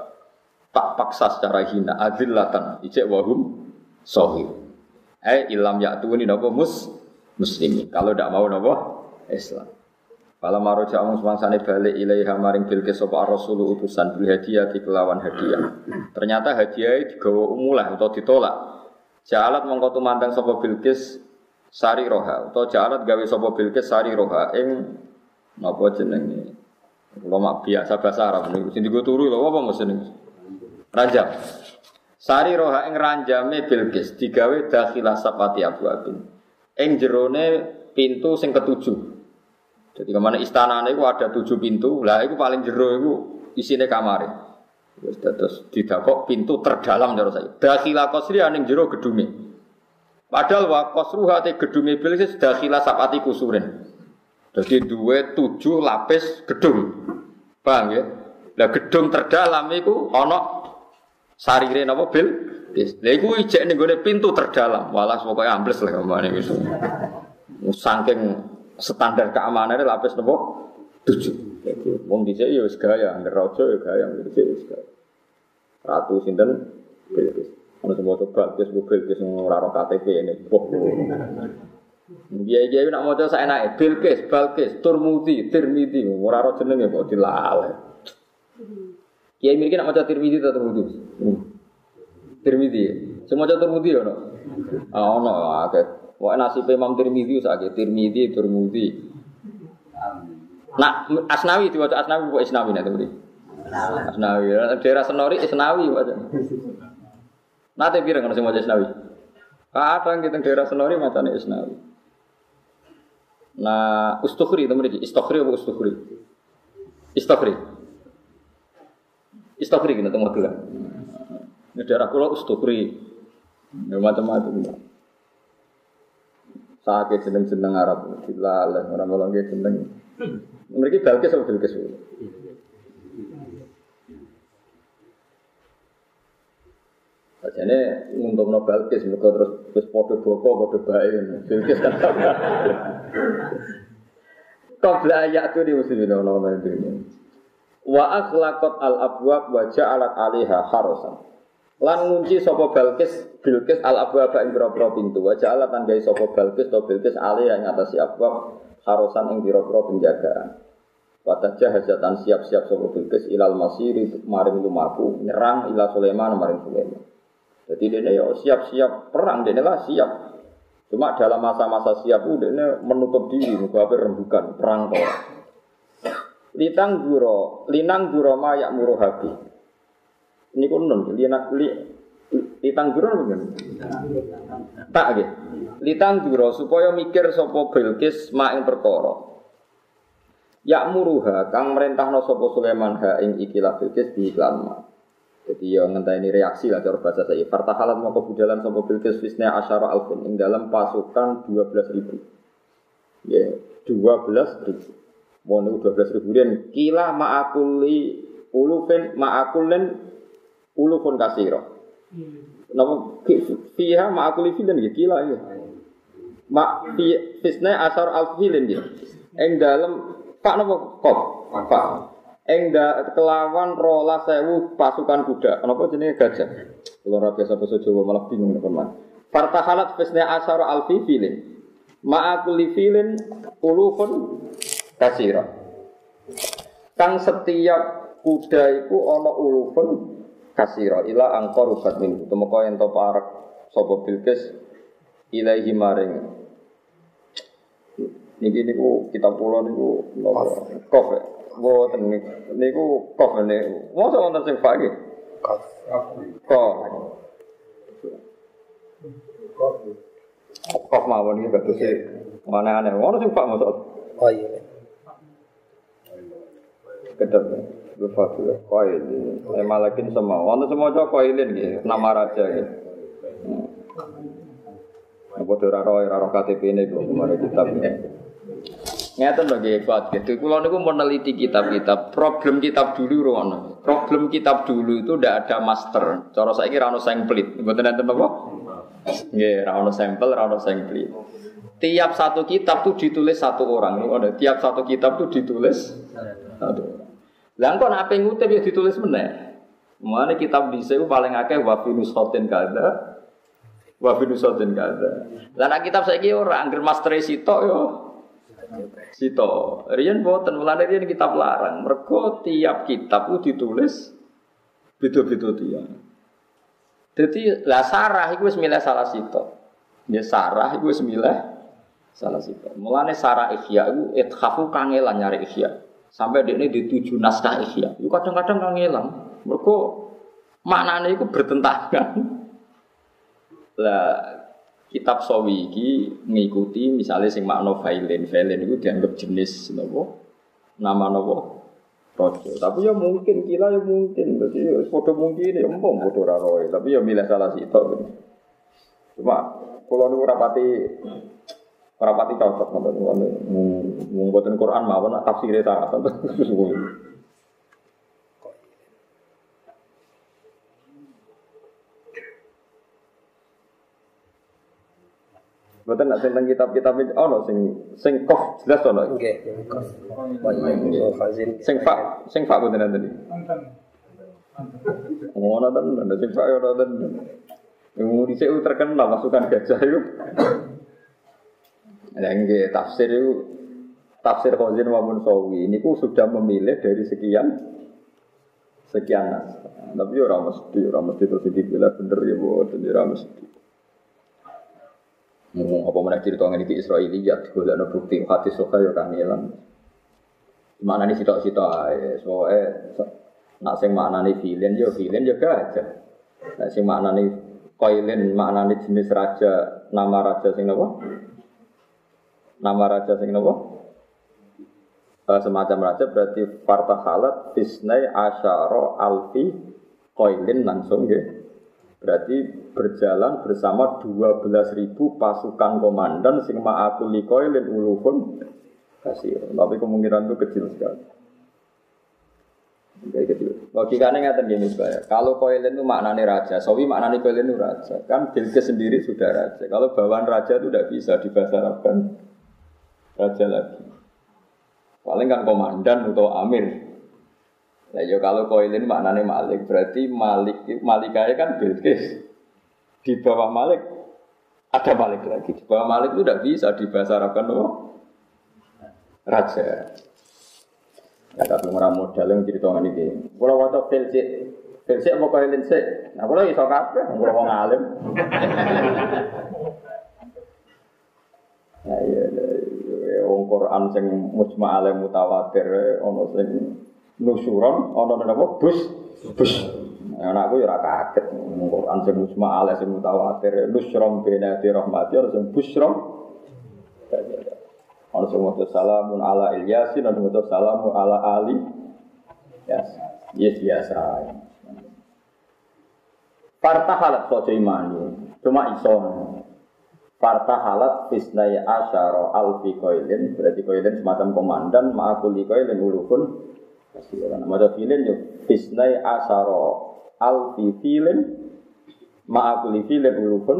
Tak paksa secara hina, adillatan, ijek wahum, sohir. Eh ilam yaktuni nopo mus, muslimi. Kalau tidak mau nopo, Islam. Kalau maro jauh semangsane balik ilaiha maring bilkis sopa rasul utusan bil hadiah di kelawan hadiah. Ternyata hadiah digawa umulah atau ditolak. Jalat mengkotu mantang sopa bilkis sari roha atau jalat gawe sopa bilkis sari roha ing napa jenenge. Kalau mak biasa bahasa Arab niku sing digo turu lho apa niku. Ranjam. Sari roha ing ranjame bilkis digawe dakhilah sapati abu abin. Ing jerone pintu sing ketujuh. Jadi ke mana istana itu ada tujuh pintu, lah itu paling jero itu isinya kamar. Terus tidak kok pintu terdalam jero saya. Dakhila kosri aning jero gedungi. Padahal wa kosruha te gedungi bilis dakhila sapati kusurin. Jadi dua tujuh lapis gedung. Paham ya? Lah gedung terdalam itu ono sarire napa bil? Lah iku ijek ning pintu terdalam. Walas pokoknya ambles lah ke mana itu. Saking standar keamanannya lapis nopo tujuh. Wong dhisik ya wis gaya, angger raja ya gaya, dhisik wis gaya. Ratu sinten Bilqis. Ono semua coba Bilqis bu Bilqis ora KTP ini. Dia dia nak maca saenake Bilqis, Balqis, Turmudi, Tirmidzi, ora ora jenenge kok dilale. Kiai mirip nak maca Tirmidzi atau Turmudi? Tirmidzi. Semua maca Turmudi ono. Ah ono akeh. Wah nasib Imam Tirmidzi sakit Tirmidzi Tirmidzi. Nah, Asnawi diwaca Asnawi buat Asnawi nanti beri. Asnawi, daerah Senori Asnawi waca. Nanti pirang kalau semua Asnawi. Kadang kita daerah Senori macam Asnawi. Nah, ustukhri itu mereka. Istukhri apa ustukhri? Istukhri. Istukhri kita tengok dulu. Ini daerah kulo ustukhri. Ya macam-macam. Sakit jeneng-jeneng Arab. Dilalah orang-orang jeneng. Mereka Balkis apa Bilkis? Jadi untuk Nobel Balkis, mereka terus terus foto boko, foto baik, Bilkis kan sama. Kau belajar tuh di musim ini orang-orang itu. Wa akhlaqat al abwab wa ja'alat alaiha harosan. Lan ngunci sapa Balkis Bilkis al abwab ing pira pintu. Wa ja'alat tan gawe sapa Balkis to Bilkis alaiha ing atase abwab harosan ing pira-pira penjagaan. Wadah jahazatan siap-siap sapa Bilkis ilal masiri maring lumaku nyerang ila Sulaiman maring Sulaiman. Jadi dia ya siap-siap perang, dia lah siap. Cuma dalam masa-masa siap dia menutup diri, muka rembukan, perang toh. Litang juro, linang juro mayak muruh habi. Ini kun non, linang li, litang juro mungkin. Tak gitu. Litang juro supaya mikir sopo Bilqis mak yang perkara. Ya muruha kang merintahno sopo Sulaiman ha ing ikilah Bilqis di iklan. Jadi ya ini reaksi lah cara bahasa saya. Fartahalat mau kebudalan sama Bilqis Fisna Asyara Alfin ing dalam pasukan 12 ribu. Ya, 12 ribu. Mau dua belas ribu dan kila ma'akuli ulufin ma'akulin ulufun kasiro. Hmm. Nama fiha ma'akuli filen ya kila ya. Ma fisna asar alfilin ya. Ing dalam pak nama kop pak Eng da kelawan rola sewu pasukan kuda. Kenapa jenis gajah? Kalau rapi sapa Jawa malah bingung teman. Fartahalat fisna asar alfi filin. Ma'akuli filin ulufun kasira. Kang setiap kuda iku ana ulufun kasira ila angkor rubat min. Tumeka ento parak sapa Bilqis ilaihi maring Niki niku kita pulau niku kofe. Boten niku kof niku. Mosok wonten sing fak iki. Kof. Kof. Kof mawon iki e. Mana aneh. Ono sing fak mosok. Oh iya. Kedep. Lupa dulu. Koil. Eh malakin semua. Wonten semua cok koilin gitu. Nama raja gitu. Apa ora roh ora KTP ini kok kemarin kitab. Ngeten lho nggih kuat gitu. Kula niku meneliti kitab-kitab. Problem kitab dulu rono. Problem kitab dulu itu ndak ada master. Cara saiki ra ono samplet. Mboten enten apa? Nggih, ra ono sampel, ra ono samplet. Tiap satu kitab tuh ditulis satu orang. Ada tiap satu kitab tuh ditulis satu. Lah kok nek ngutip ya ditulis meneh. Mana kitab di itu paling akeh wa fi nusatin kada. Wa fi nusatin kada. Lah nek kitab saiki ora angger master sitok yo Sito, Rian boten mulane rian kitab larang. Mergo tiap kitab itu ditulis beda-beda dia. Jadi lah sarah itu wis salah sito. Ya sarah itu wis salah sito. Mulane sarah ikhya itu ithafu kangelan nyari ikhya. Sampai dia ini dituju naskah ikhya. Itu kadang-kadang kangelan. Mergo maknanya itu bertentangan. Lah kitab sawi iki ngikuti misalnya sing makna failin failin itu dianggap jenis nopo? Nama nopo? Rojo tapi ya mungkin kira ya mungkin. Ya foto mungkin ya empom foto raroy tapi ya milih salah sih cuma kalau nu rapati rapati cocok nonton nonton Quran mawon tafsirnya sangat Mboten nak tentang kitab-kitab itu ono sing sing kof jelas ono. Nggih. Sing fak, sing fak mboten nanti. Ngono tenan, sing fak ono tenan. Yang dhisik terkenal masukan gajah itu. Ada nggih tafsir itu tafsir Khazin maupun Sawi ini ku sudah memilih dari sekian sekian nas. Tapi orang mesti, orang mesti terus dipilih bener ya buat, orang mesti. Ngomong apa mana cerita ngene iki Israiliyat golekno bukti hati suka ya kangelan. Mana nih sitok-sitok ae, soe nak sing maknane vilen yo vilen yo gajah. Nak sing maknane koilin maknane jenis raja, nama raja sing apa? Nama raja sing nopo? Uh, semacam raja berarti fartahalat fisnai asyara alfi koilin langsung ya. Berarti berjalan bersama 12.000 pasukan komandan sing ma'akuli koilin ulufun kasih. Tapi kemungkinan itu kecil sekali. Kayak kecil. Logikanya nggak terjadi saya. Kalau koilin itu maknanya raja, sawi maknanya koilin itu raja. Kan Bilqis sendiri sudah raja. Kalau bawaan raja itu tidak bisa dibahasa Arabkan raja lagi. Paling kan komandan atau amir. Nah, ya kalau koilin maknanya malik, berarti malik malikanya kan Bilqis. Di bawah malik ada malik lagi. Di bawah malik itu tidak bisa Arabkan oh, raja. Ya tapi ora modal yang cerita ngene iki. Kula waca fil sik. Fil sik apa kailin sik? Nah kula iso kabeh, kula wong alim. Ya iya, Quran sing mujma alim mutawatir ana sing nusuron ana napa bus bus. Ya, anakku ya ora kaget Quran sing mujma alim sing mutawatir nusron bena di rahmati ana sing busron. Ono sing maca salamun ala Ilyasin, ono maca salamun ala Ali. Yes, yes biasa. Parta halat sojo cuma iso. Parta halat fisnai asyara alfi koilin, berarti koilin semacam komandan, ma'akuli koilin ulukun. Kasih orang maca filin yo fisnai asyara alfi filin, ma'akuli filin ulukun.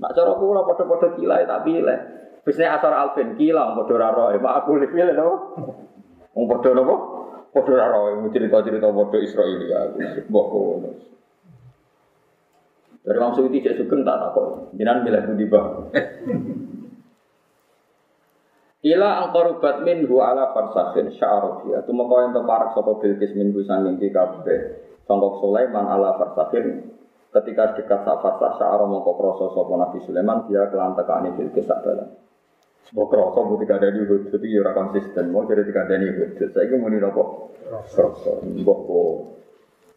Nak cara kula padha-padha kilai tak pilih. Bisnya asar alfin kilang padha ora roe. Mak aku lipil napa? Wong padha napa? Padha ora roe cerita-cerita padha Israil ya. Ngono. Dari Imam Suyuti cek sugeng tak takut. Jinan bilang budi bah. Ila angkorubat minhu ala farsakhin sya'arofiyah. Itu maka yang teparak sopa bilkis minhu sanging ki kabeh. Sangkok Sulaiman ala farsakhin. Ketika dekat sak farsah sya'aro mongko kroso sopa Nabi Sulaiman. Dia kelan tekani bilkis sak balan. Mau kerasa mau tiga dari hudud itu ya konsisten. Mau jadi tiga dari hudud. Saya ini mau apa? Kerasa. Mbok.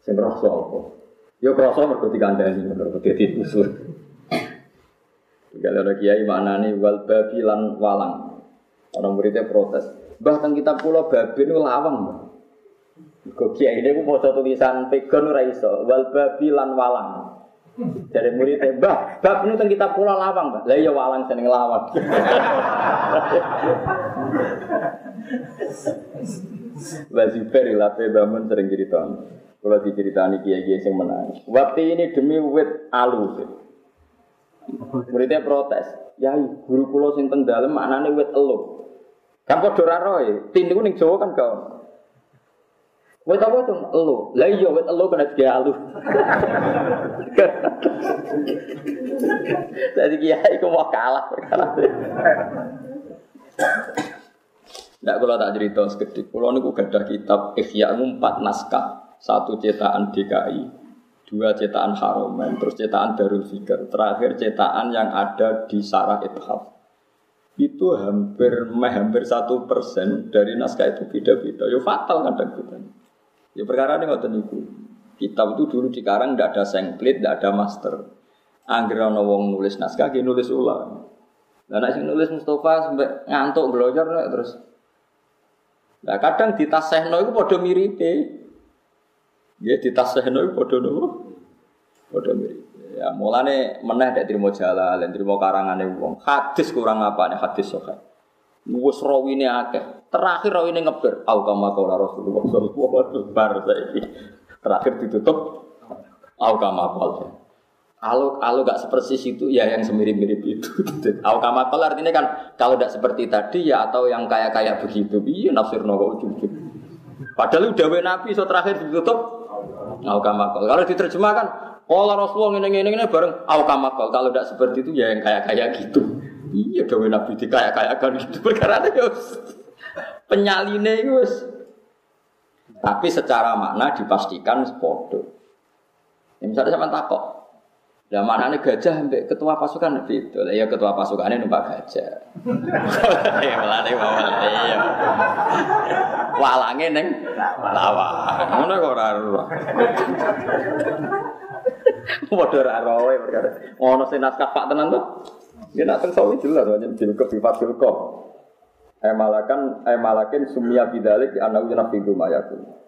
Sing kerasa apa? Ya kerasa mergo tiga dari mergo dadi usul. Kalau ada kiai mana nih wal babi lan walang. Orang muridnya protes. Bahkan kita pulau babi itu lawang. Kok kiai ini mau tulisan pegon raiso wal babi lan walang. Dari muridnya, Mbah, bab ini kan kita pulau lawang, Mbah. Lah iya walang seneng lawang. Mbah Zubair lape bangun sering cerita. Kalau diceritani kiai-kiai yang menang. Waktu ini demi wit alu. Muridnya protes. Ya, guru pulau sing teng dalem maknane wit elu. Kan padha ora roe. Tindiku ning Jawa kan kau. Wet apa tuh? Elu. Lah iya wet elu kena tiga alu. Jadi kiai ku mau kalah perkara. Tidak kalau tak cerita sekedip. Kalau niku gadah kitab Ihya empat naskah. Satu cetakan DKI, dua cetakan Haromen, terus cetakan Darul Fikr, terakhir cetakan yang ada di Sarah Ithaf. Itu hampir hampir satu persen dari naskah itu beda-beda. Yo fatal kadang-kadang. Ya perkara ini ngoten niku. Kitab itu dulu dikarang tidak ada sengklit, tidak ada master. Angger ana wong nulis naskah ki nulis ulang. Lah nek sing nulis Mustafa sampai ngantuk belajar terus. Lah kadang ditasehno iku padha miripe. Ya ditasehno iku padha nopo? Padha mirip. Ya mulane meneh nek trimo jalan, trimo karangane wong. Hadis kurang apa nih hadis sahih. Wes rawine akeh. Terakhir rawine ngeber. Au kama qala Rasulullah sallallahu alaihi wasallam. Terakhir ditutup au kama qala. Kalau kalau nggak seperti itu ya yang semirip-mirip itu. Au kama artinya kan kalau tidak seperti tadi ya atau yang kayak-kayak begitu. Iya nafsir kok ujung-ujung. Padahal udah nabi so terakhir ditutup au kama qala. Kalau diterjemahkan Kalau Rasulullah ini ini ini bareng au kama Kalau tidak seperti itu ya yang kayak-kayak gitu. Iya gawe Nabi di kayak kayak kan itu perkara itu penyaline itu. Tapi secara makna dipastikan sepodo. Ya, misalnya sama takok, Ya mana nih gajah sampai ketua pasukan itu, ya ketua pasukannya numpak gajah. Ya melane mawon ya. Walange neng lawa. Ngono kok ora ora. Padha ora roe perkara. Naskah Pak tenan tuh. Ya nak teng sawi jelas wajan bilkop bifat bilkop. Emalakan emalakin sumia bidalik ujian nabi gumayakun.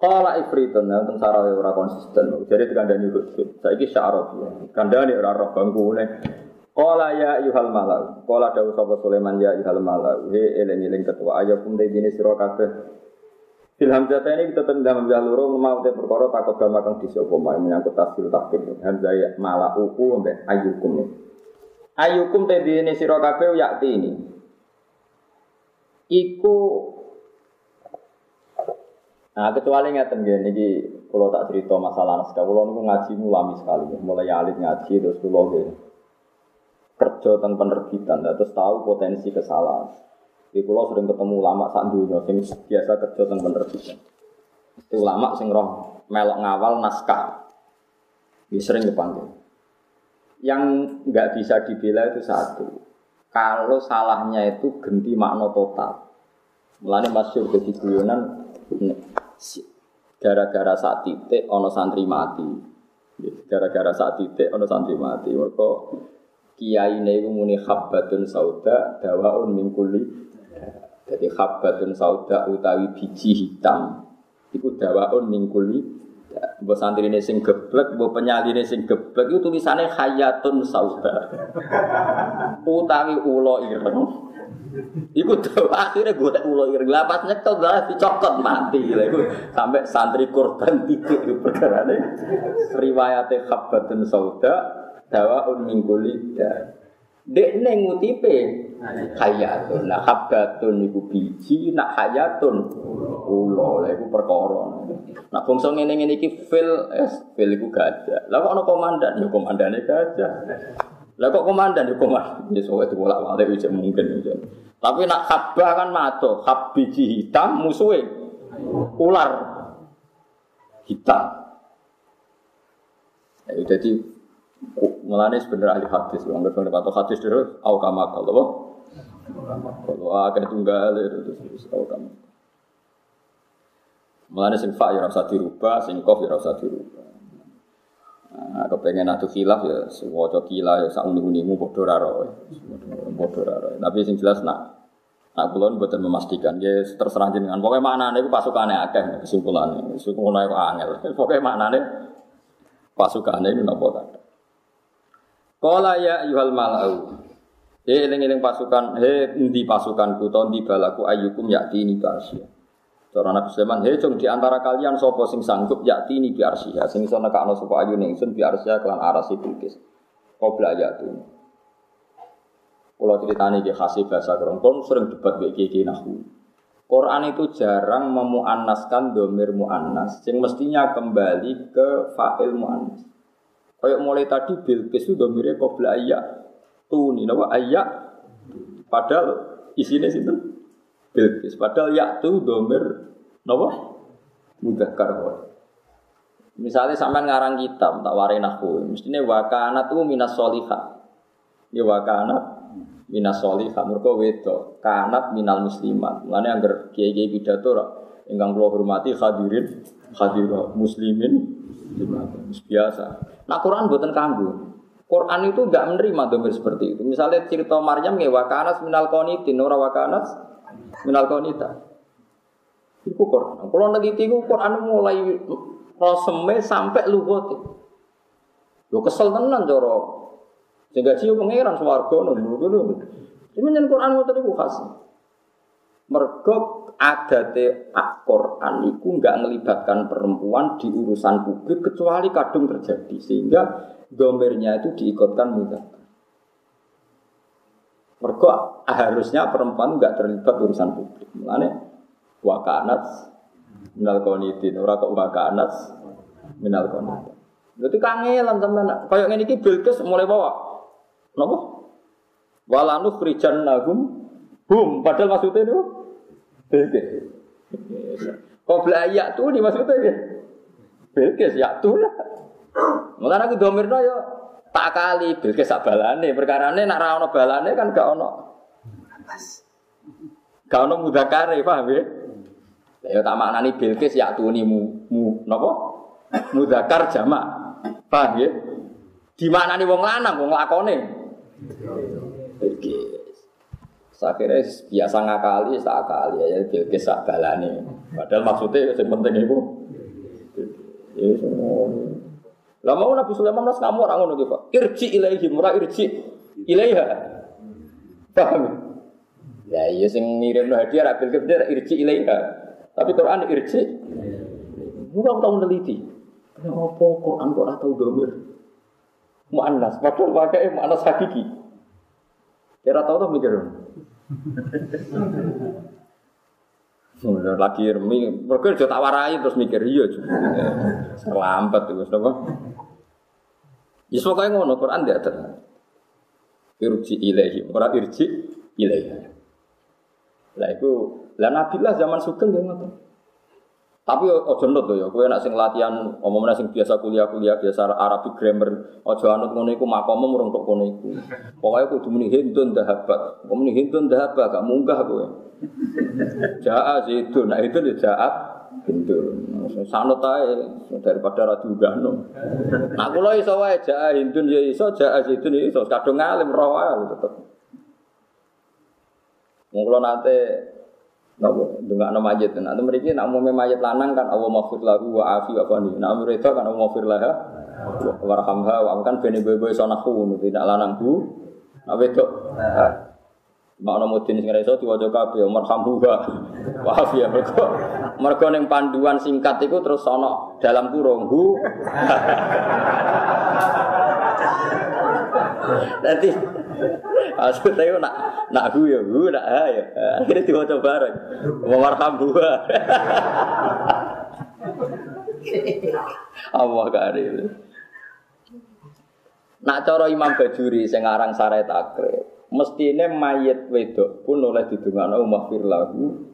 Kala ifritun ya tentang sarawe ora konsisten. Jadi dikandani hudud. Saiki syarab ya. Kandani ora roh bangkune. Kala ya yuhal malau. Kala dawuh sapa Sulaiman ya yuhal malau. He eling-eling ketua ayakum dene sira kabeh. Ilham jata ini kita tendang hamzah loro mau te perkara takut gama kang disapa menyangkut tafsir takdir. Hamzah ya malah uku ambek ayukum. Ayukum te dene sira kabeh yakti ini. Iku Nah, kecuali ngeten nggih niki kula tak cerita masalah naskah. Kula niku ngaji mulami sekali, mulai alit ngaji terus kula nggih kerja tentang penerbitan, terus tahu potensi kesalahan. Di pulau sering ketemu ulama sak dunia sing biasa kerja tentang penerbitan. Itu ulama sing roh melok ngawal naskah. Ini sering dipanggil. Yang nggak bisa dibela itu satu. Kalau salahnya itu ganti makna total. Mulanya masuk ke guyonan gara-gara saat titik ono santri mati. Gara-gara saat titik ono santri mati. Mereka kiai ini muni habbatun sauda dawaun mingkuli jadi khabatun sauda utawi biji hitam. Iku dawaun mingkuli. Mbok santri ini sing geblek, mbok penyali ini sing geblek itu tulisannya hayatun sauda. utawi ulo ireng. Iku tuh akhirnya gue tak ulo ireng. Lapas nyekel lah dicokot mati. Iku sampai santri korban titik itu perkara ini. Riwayatnya khabatun sauda dawaun mingkuli. Dek neng ngutipe hayatun. Nah habbatun iku biji, nak hayatun ulo, lah iku perkara. Nak bangsa ngene-ngene iki fil es fil iku gajah. Lah kok ana komandan, ya komandane gajah. Lah kok komandan ya komandan. Ya sowe itu bolak-balik wis mungkin. Tapi nak habba kan mato, hab biji hitam musuhe ular hitam. Ya, jadi Mulane sebenarnya ahli hadis, wong ngerti hadis dhewe au kama kalau kalau agak tunggal itu terus tahu kamu. Mulane sing fa ya rasa dirubah, sing kof ya rasa dirubah. Nah, kepengen atu khilaf ya sewaca kila ya sak uni-unimu padha ra Padha ra Tapi sing jelas nak Nak kula mboten memastikan, ya terserah jenengan. Pokoke maknane iku pasukane akeh kesimpulannya. Kesimpulannya kok angel. Pokoke maknane pasukane ini napa kata. Kala ya yuhal malau. He eling-eling pasukan, he endi pasukanku to endi balaku ayyukum yakti ini barsia. Cara Nabi Sulaiman, he cung di antara kalian sapa sing sanggup yakti ini biarsia, sing iso nekakno sapa ayu ning sun biarsia kelan arasi bilkis. Qabla yatu. Kalau ceritanya di khasih bahasa Kerongkong sering debat kiai nahu. Quran itu jarang memuannaskan domir muannas, yang mestinya kembali ke fa'il muannas. Kayak mulai tadi Bilqis itu domirnya ayat tuni nawa ayak padahal isinya situ Bilqis padahal ya tuh domir nawa mudzakkar Misalnya sampai ngarang kitab tak warin aku, mestinya wakana tuh minas soliha. Ya wakana minas soliha. Mereka wedo kanat minal muslimat. Mengenai angger kiai kiai pidato ingkang kula hormati hadirin hadirat muslimin biasa. Nah Quran buatan kanggu. Quran itu nggak menerima domir seperti itu. Misalnya cerita Maryam ya wakanas minal konitin, ora wakanas minal konita. Iku Quran. Kalau neliti itu Quran mulai roseme sampai lugot. Yo kesel tenan coro. Sehingga cium pangeran swarga ngono. Ini Quran ngoten iku khas. Mergo adate Quran itu nggak melibatkan perempuan di urusan publik kecuali kadung terjadi sehingga domirnya itu diikutkan mudah. Mereka harusnya perempuan nggak terlibat urusan publik. Mulane wakanat minal konitin, ora kok wakanat minal konitin. Berarti kangelan sampean. Kayak ngene iki Bilqis mulai bawa. Napa? Walanu khrijan nagum hum padahal maksudnya itu Kau belayak tuh di maksudnya ya. Bilqis ya tuh lah. Mulane aku domirno yo tak kali bilkis sak balane, perkarane nak ra ono balane kan gak ono. Gak ono mudakare, paham ya? Ya tak maknani bilkis ya tuni mu, mu napa? Mudakar jamak. Paham ya? Nih wong lanang wong lakone? Akhirnya biasa ngakali, tak akali ya, Bilqis sak balane. Padahal maksudnya yang penting itu. Ya. Lah mau Nabi Sulaiman mas kamu orang ngono Pak. Irji ilaihi murah irji ilaiha. Paham? Ya iya sing ngirim hadiah ra bil kebir irji ilaiha. Tapi Quran irji. Bukan tahu meneliti. Kenapa Quran kok ora tau domir? Mu'annas, padahal pakai mu'annas hakiki. Kira tahu tuh mikir. Udah lagi remi, mereka tak warai terus mikir iya juga. Terlambat itu, apa? Ya pokoknya ngono Quran dia ada. Irji ilahi, orang irji ilahi. Lah itu, lah Nabi lah zaman sugeng dia ngono. Tapi ojo nut ya, kowe nek sing latihan omongnya sing biasa kuliah-kuliah biasa Arabic grammar, ojo anut ngono iku makomu murung tok ngono iku. Pokoke kudu muni hindun dahabat. Muni hindun dahabat gak munggah kowe. Jaa itu, nah itu dia jaat hindun. Sanut ae daripada ra diunggahno. Nah kula iso wae jaa hindun ya iso, jaa itu ya iso, kadung ngalim roh wae tetep. Mung kula nate Napa dengan nama mayit. Nah, itu mereka nak umumnya mayit lanang kan Allah maghfir lahu wa afi wa fani. Nah, mereka kan Allah maghfir laha warhamha wa kan bene boy sonahu tidak lanang bu. Nah, wedok. Makna mudin sing iso diwaca kabeh marhamhuha wa afi ya mergo mergo ning panduan singkat iku terus ana dalam kurung hu. Maksudnya nak nak hu ya hu nak ha ya. Akhirnya diwaca bareng. Wa marhamuha. Allah karim. Nak cara Imam Bajuri sing aran Sare Takrib, mestine mayit wedok pun oleh didongakno maghfir lahu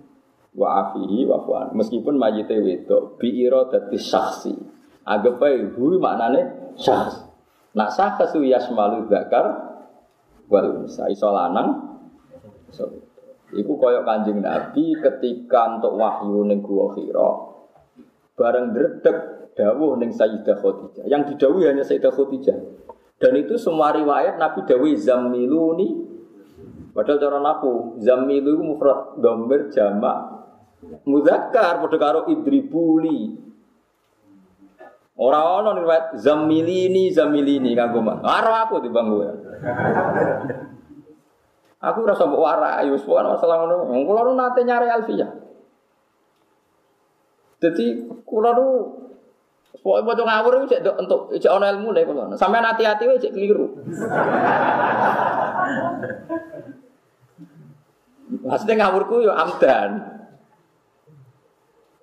wa afihi wa fuan. Meskipun mayite wedok bi iradati syakhsi. Anggap ae hu maknane syakhs. Nak kesu yasmalu zakar wal unsa iso lanang. Iso iku koyok kanjeng Nabi ketika untuk wahyu ning gua Hira bareng dredeg dawuh ning Sayyidah Khadijah. Yang didawuhi hanya Sayyidah Khadijah. Dan itu semua riwayat Nabi dawuh zammiluni padahal cara naku zammilu mufrad domir jamak muzakkar padha karo idribuli. Orang ono riwayat zamilini zamilini kanggo man. Karo aku di bangku ya. Aku rasa mbok warai wis pokoke masalah ngono. Kula nate nyari Alfia. Jadi kula nu Pokoknya mau ngawur itu cek untuk cek ono ilmu deh kalau sampai hati-hati cek keliru. Maksudnya ngawurku yo amdan.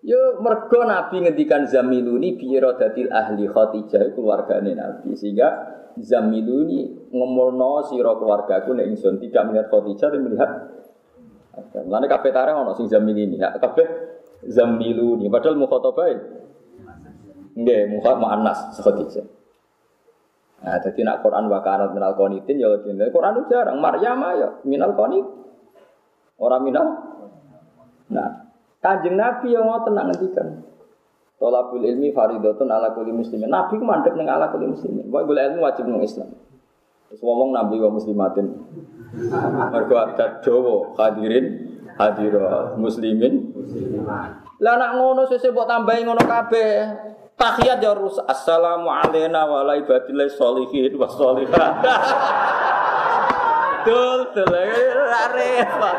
Yo mergo Nabi ngendikan zamiluni birodatil ahli Khadijah keluargane Nabi sehingga zamiluni ngomolno sira keluargaku nek ingsun tidak melihat Khadijah tapi melihat Mulane kabeh tareh ono sing zamilini ya kabeh zamiluni padahal mukhatabah nggih mukhat muannas Khadijah. Nah, jadi nak Quran wakarat minal qanitin ya Quran itu jarang. Maryam ya minal qanit. Orang minal Nah, Kanjeng Nabi yang mau tenang ngendikan. Tolabul ilmi faridotun ala kulli muslimin. Nabi ku mandek ning ala kulli muslimin. Pokoke golek ilmu wajib nang Islam. Terus ngomong Nabi wa muslimatin. Mergo adat Jawa hadirin hadira muslimin. Lah nak ngono sesuk mbok tambahi ngono kabeh. Tahiyat ya rus. Assalamu alayna wa ala ibadillah sholihin wa sholihat. Dul, dul, repot.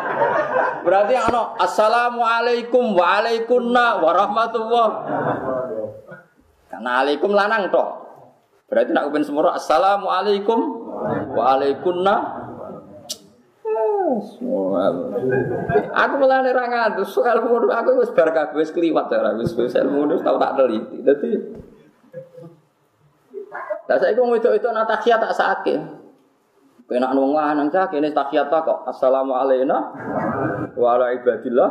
Berarti ano assalamualaikum waalaikumna warahmatullah. Karena alaikum lanang toh. Berarti nak ben semua assalamualaikum waalaikumna. Aku nerang ngantus soal ilmu aku wis bar kabeh wis kliwat ora wis wis ilmu tau tak teliti. Dadi Lah saiki wong wedok itu natakhiya tak sakit. Kena wong lanang cah kene tahiyat kok. Assalamualaikum wa ala ibadillah.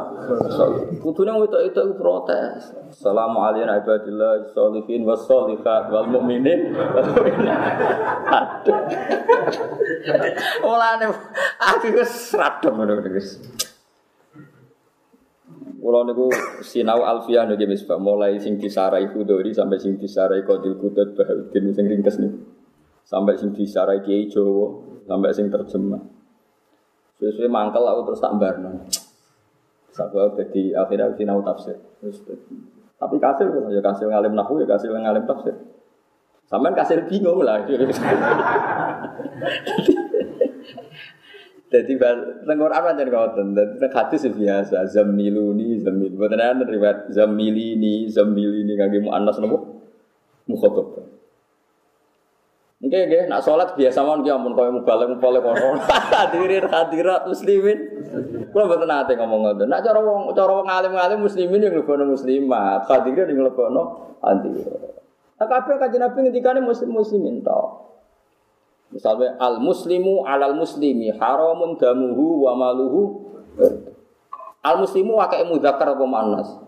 Itu protes. Assalamualaikum ibadillah sholihin was wal mukminin. Aduh. Mulane aku wis radem ngono wis. Kula niku sinau alfiah nggih misbah mulai sing disarai Khudori sampai sing disarai Qadil Qudud Bahauddin sing ringkes niku. Sampai sing disarai Kiai Jawa, sampai sing terjemah. Sesuai mangkel aku terus tak barno. Sabab jadi akhirnya sinau tafsir. Tapi kasir ya kasir ngalim nahu ya kasir ngalim tafsir. Sampai kasir bingung lah. Jadi tengor apa jadi ngoten. Jadi hadis biasa zamiluni zamil. Bukan ada riwayat zamilini zamilini mu anas nopo Oke, oke, nak sholat biasa mau dia ampun kau mubalek mubalek kono. Hadirin hadirat muslimin. Kalau betul nanti ngomong ngoten. Nak cara wong cara wong alim alim muslimin yang lebih muslimat. Hadirin yang lebih hadirat. Nah, kabeh kanjeng Nabi ngendikane muslim muslimin tok. Misalnya al muslimu alal muslimi haramun damuhu wa maluhu. Al muslimu wakai mudzakkar apa muannas?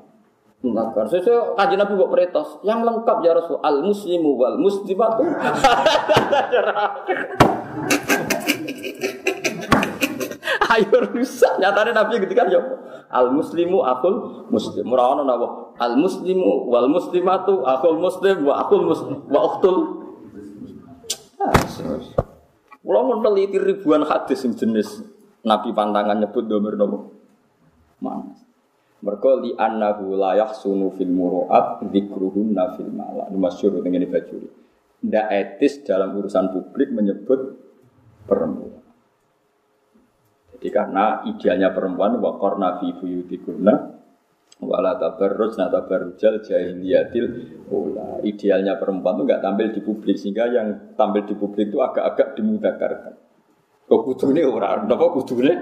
Mudzakkar. Sesuai kanjeng Nabi buat peritos, yang lengkap ya Rasul al muslimu wal muslimatu. Ayo rusak. Nyatanya Nabi ketika ya al muslimu akul muslim. Ono napa? Al muslimu wal muslimatu akul muslim wa akul muslim wa ukhtul kalau meneliti ribuan hadis jenis Nabi pantangan nyebut domir nopo mana? Mereka li annahu la yahsunu fil muru'at dzikruhunna fil mala. Ini masyhur dengan bajuri. Tidak etis dalam urusan publik menyebut perempuan. Jadi karena idealnya perempuan waqarna fi buyutikunna wala tabarruj na tabarrujal jahiliyatil ula. Idealnya perempuan itu nggak tampil di publik sehingga yang tampil di publik itu agak-agak dimudakarkan. Kok kudune ora, napa kudune?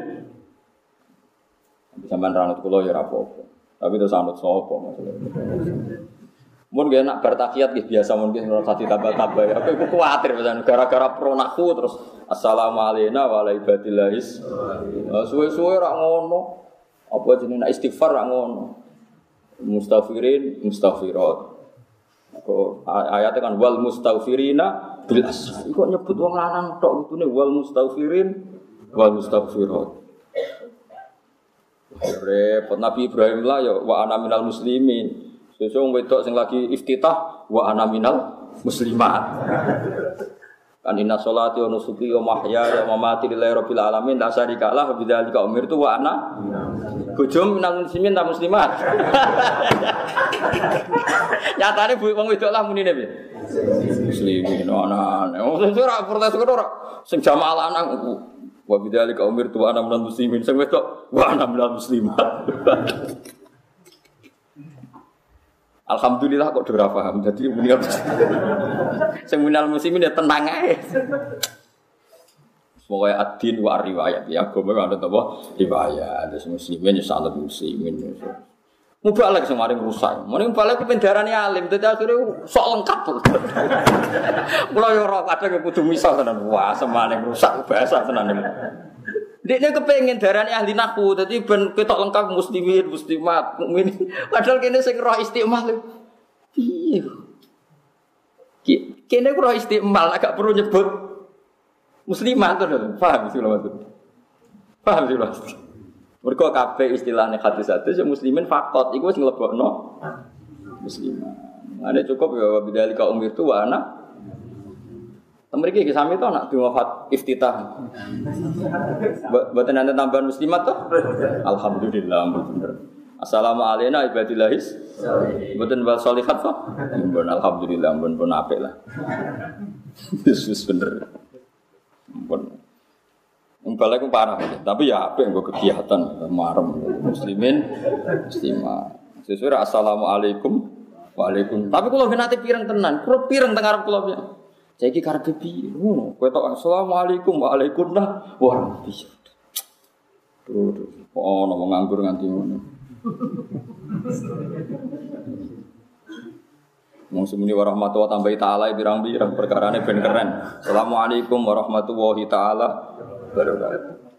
Sampeyan ranut kula ya apa-apa. Tapi itu sanut sapa maksudnya. Mun gak enak bertakiyat gitu biasa mungkin ora sati tambah-tambah. Aku iku kuwatir misalnya gara-gara pronaku terus assalamualaikum wa ibadillahis. Suwe-suwe ora ngono. Apa jenenge istighfar ora ngono mustafirin mustafirat kok ayatnya kan wal mustafirina bil asr kok nyebut wong lanang tok nih wal mustafirin wal mustafirat repot Nabi Ibrahim lah ya wa ana minal muslimin sesuk wedok sing lagi iftitah wa ana minal muslimat kan inna sholati wa nusuki wa mahya wa mamati lillahi rabbil alamin la syarika lah bidzalika umirtu wa ana Bojo minal muslimin ta muslimat. Nyatane bu wong wedok lah munine piye? Muslimin ana. Wong sing ora protes kok ora sing jamaah lanang wa bidzalika umirtu wa ana minal muslimin sing wedok wa ana minal muslimat. Alhamdulillah kok ora paham. Jadi muni sing minal muslimin ya tenang ae. Pokoknya adin wa riwayat ya agama ada apa riwayat ada muslimin ya salat muslimin Mubalek sing maring rusak. Mending mubalek ku pendarane alim, dadi akhire sok lengkap. Kula yo ora kadang kudu misah tenan. Wah, semane rusak bahasa tenan. Dekne kepengen darane ahli naku, dadi ben lengkap muslimin, muslimat, mukmin. Padahal kene sing roh istiqmal. Iya. Ku roh istiqmal agak perlu nyebut muslimat tuh paham sih maksud paham sih mas mereka kafe istilahnya hadis hadis yang muslimin fakot itu wis no muslimat ada cukup ya bidali kaum itu wa anak Mereka kisah itu anak di wafat iftitah. Buatan nanti tambahan muslimat tuh. Alhamdulillah, bener. Assalamualaikum ibadillahis. Buatan bal solihat tuh. Alhamdulillah, pun pun apik lah. Yesus bener. Pun. Balik parah, tapi ya apa yang gue kegiatan marem muslimin, muslimah. Sesuai assalamualaikum, waalaikum. Tapi kalau nanti pirang tenan, kalau pirang tengah Arab kalau saya ki karep piye? Ngono, kowe tok assalamualaikum waalaikum lah. Wah, bisa. Oh, mau nganggur nganti ngono. Wong semuni warahmatullahi tambah taala birang-birang perkarane ben keren. Assalamualaikum warahmatullahi taala wabarakatuh.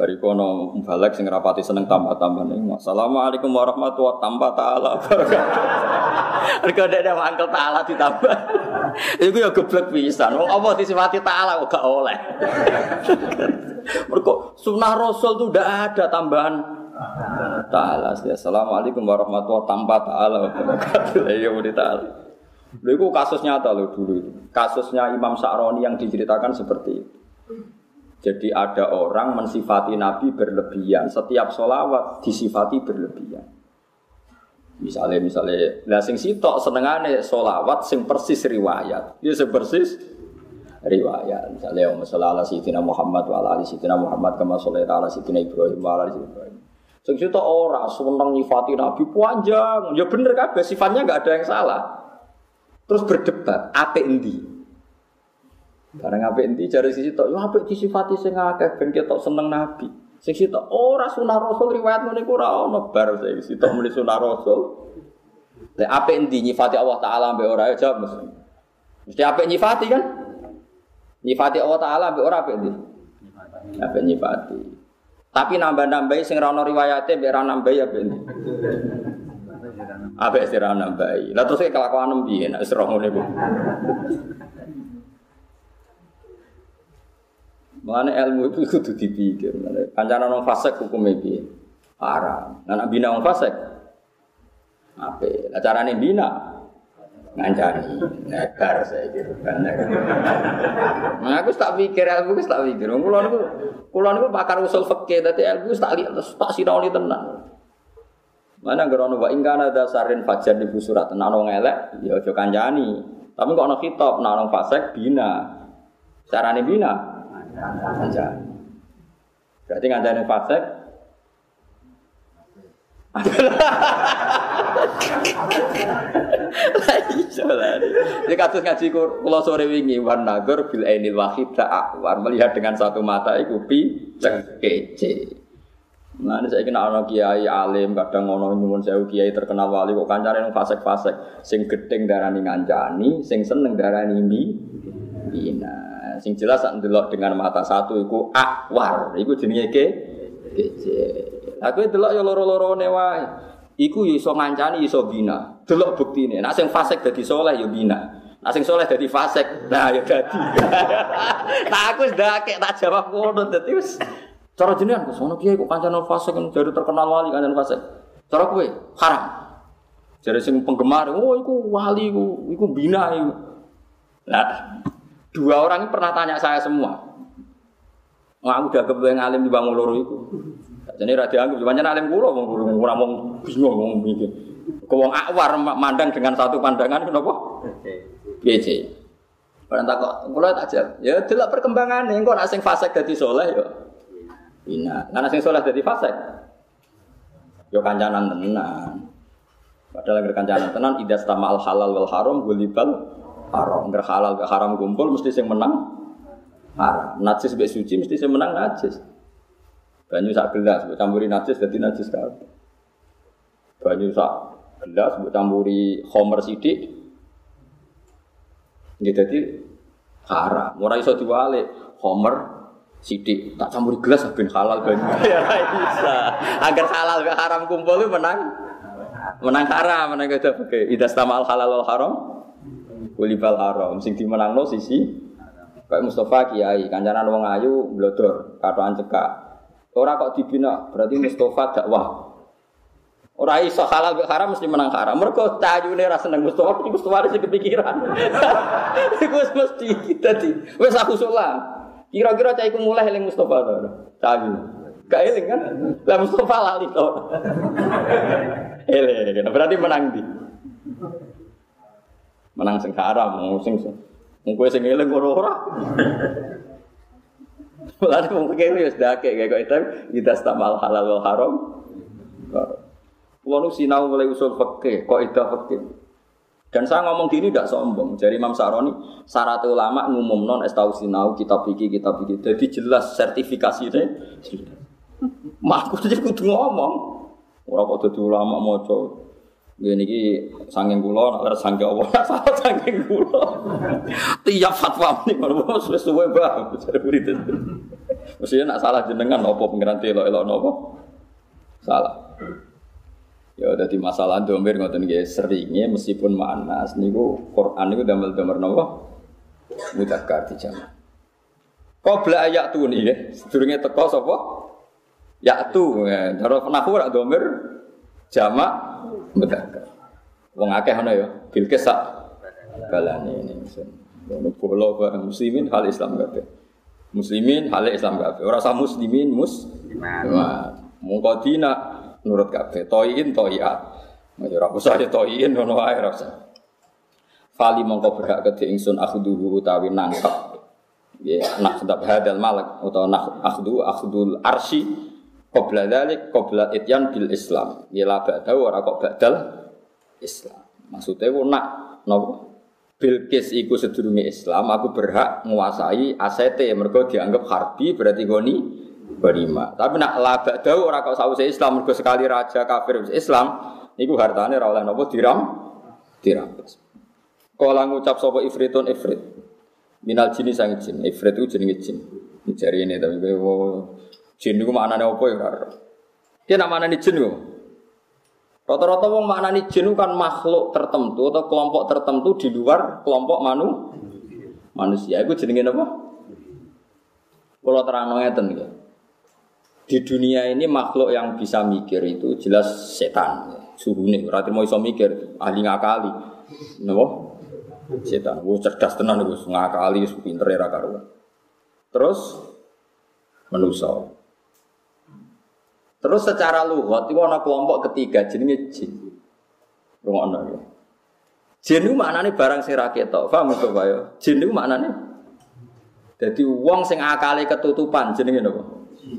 Bari kono balik sing rapati seneng tambah-tambah nih. Assalamualaikum warahmatullahi tambah taala wabarakatuh. Mergo ada mangkel taala ditambah. Iku ya geblek pisan. Wong apa disifati taala kok gak oleh. Mergo sunah Rasul tuh udah ada tambahan taala. Assalamualaikum warahmatullahi tambah taala wabarakatuh. Ya udah taala. Lho itu kasus nyata loh dulu. Kasusnya Imam Sa'roni yang diceritakan seperti itu. Jadi ada orang mensifati Nabi berlebihan. Setiap solawat disifati berlebihan. Misalnya, misalnya, lah sing sitok senengane solawat sing persis riwayat. Dia sing persis riwayat. Misalnya, Om ala Sayyidina Muhammad wa ala Sayyidina Muhammad kama sholata ala Sayyidina Ibrahim wa ala Sayyidina Ibrahim. Sing sitok ora seneng nyifati Nabi panjang. Ya bener kabeh sifatnya enggak ada yang salah. Terus berdebat, apa endi? Barang apa endi jari sisi tok, yo apik disifati sing akeh ben ketok seneng Nabi. Sing sitok ora sunah Rasul riwayat ngene iku ora ono bar sing sitok muni sunah Rasul. Lek apa endi nyifati Allah taala mbek ora ya jawab mesti. Mesti apik nyifati kan? Nyifati Allah taala mbek ora apik endi? Apik nyifati. Tapi nambah-nambahi sing ra ono riwayate mbek ra nambahi ya ben. Apa istirahat nambahi. Lah terus kelakuan piye nek serong ngene. Mengenai ilmu itu kudu dipikir. Kancana nong fasek hukum piye? Haram. Nah, bina nong fasek. Apa? Lah carane bina ngancani negar saya gitu kan nah aku tak pikir aku tak pikir kulo niku kulo niku pakar usul fikih dadi ilmu tak lihat tak sinau tenan Mana gerono wa ingkana dasarin fajar di surat nah ono ngelek ya aja kancani. Tapi kok ono kitab ono fasek bina. Carane bina kancani. Berarti ngancani fasek lah. Ini kasus ngaji kula sore wingi wan nagur bil ainil wahid akwar melihat dengan satu mata iku pi kece. Nah, ini saya kena anak kiai alim, kadang ngono nyuwun sewu kiai terkenal wali kok kancane nang fasek-fasek, sing gedeng darani ngancani, sing seneng darani mi bina. Sing jelas sak ndelok dengan mata satu iku akwar, iku jenenge ke kece. Aku delok ya loro-lorone wae. Iku ya iso ngancani iso bina. Delok buktine. Nek sing fasek dadi soleh ya bina. Nek sing soleh dadi fasek, nah ya dadi. nah aku wis ndakek tak jawab ngono dadi wis Cara jenengan kok sono kiai kok kancane fasik kan jadi terkenal wali kancane fasik. Cara kowe haram. Jadi sing penggemar, oh iku wali iku, iku bina iku. Nah, dua orang pernah tanya saya semua. Wah, udah kebetulan ngalim di bangun loro itu. Jadi rada anggap, banyak alim kulo, ora mau bingung mau mikir. Kau akwar mandang dengan satu pandangan, kenapa? Piye Orang takut, kulo tak jawab. Ya, delok perkembangan nih, kok nak sing fasik dadi soleh ya. Ina, karena sing soleh jadi fasek. Yo kancanan tenan. Padahal kancanan tenan idas al halal wal haram gulibal haram. Agar halal ke haram kumpul mesti sing menang haram. Najis be suci mesti sing menang najis. Banyu sak gelas mbok campuri najis dadi najis kabeh. Banyu sak gelas mbok campuri homer sithik. Nggih dadi haram. Ora iso diwalik. Homer sidik tak campur gelas ben halal banyu ya bisa agar halal ke haram kumpul menang menang haram menang itu oke idas tamal halal wal haram kulibal haram sing dimenang lo sisi kayak Mustafa Kiai kancanan wong ayu blodor katoan cekak ora kok dibina berarti Mustafa dakwah Ora iso halal haram mesti menang haram. Mergo tajune ra seneng Mustafa, Mustafa sing kepikiran. Iku mesti dadi wis aku salah. Kira-kira cah iku mulai eling Mustafa to. Cah Gak eling kan? Lah Mustafa lali to. Eling, berarti menang di. Menang sing haram, sing Wong kowe sing eling ora ora. Mulane wong kene wis dake kaya kok itu kita stamal halal wal haram. Kulo sinau mulai usul fikih, kok itu fikih. Dan saya ngomong gini tidak sombong. Jadi Imam Saroni, syarat ulama ngumum non estau sinau kitab pikir kitab pikir. Jadi jelas sertifikasi. Mak aku jadi ngomong. Orang kok jadi ulama mau coba. Gini ki sangking kulo, nak sangking Allah, salah sangking kulo. Tiap fatwa ini kalau mau sesuai bah, murid itu. Mestinya nak salah jenengan, nopo pengiran telo elok nopo, salah. Ya di masalah domir ngoten nggih seringnya meskipun manas niku Quran niku damel-damel napa mudzakkar dijamak. Qabla ayat tu nih ya, sedurunge teko sapa? Ya tu, cara nahwu rak domir jamak mudzakkar. Wong akeh ana ya, Bilqis sak balane ini ingsun. Ono bola bareng muslimin hal Islam kabeh. Muslimin hal Islam kabeh. Ora usah muslimin mus. Mungkodina nurut kabeh. Toyin toyat. Ya ora usah ya toyin ngono wae ora usah. Fali mongko berhak kedhe ingsun akhduhu utawi nangkep. Ya, nak sedap hadal malak utawa nak akhdu akhdul arsi qabla dzalik qabla ityan bil Islam. Ya la ora kok badal Islam. Maksudnya ku nak napa? Bilqis iku sedurunge Islam, aku berhak menguasai asete mergo dianggap harbi berarti goni berima. Tapi nak la ba'da ora kok Islam mergo sekali raja kafir Islam niku hartane ora oleh napa diram dirampas. Kala ngucap sapa ifritun ifrit. Minal jini sang jin. Ifrit itu jenenge jin. Jari ini tapi kowe jin niku maknane apa ya ora. Ki nak maknane jin kok. Rata-rata wong maknane jin kan makhluk tertentu atau kelompok tertentu di luar kelompok manu manusia. Iku jenenge apa? Kalau terang ngeten ya. Di dunia ini makhluk yang bisa mikir itu jelas setan. Suhu nih, berarti mau iso mikir, ahli ngakali. Napa? setan. Gue cerdas tenan gue ngakali, pinter ya karuan. Terus menuso. Terus secara lugat itu ada kelompok ketiga jenenge jin. Rungokno ya. Jin itu maknanya barang sing ra ketok. Paham to ya? Jin itu maknanya jadi uang sing akale ketutupan jenenge napa?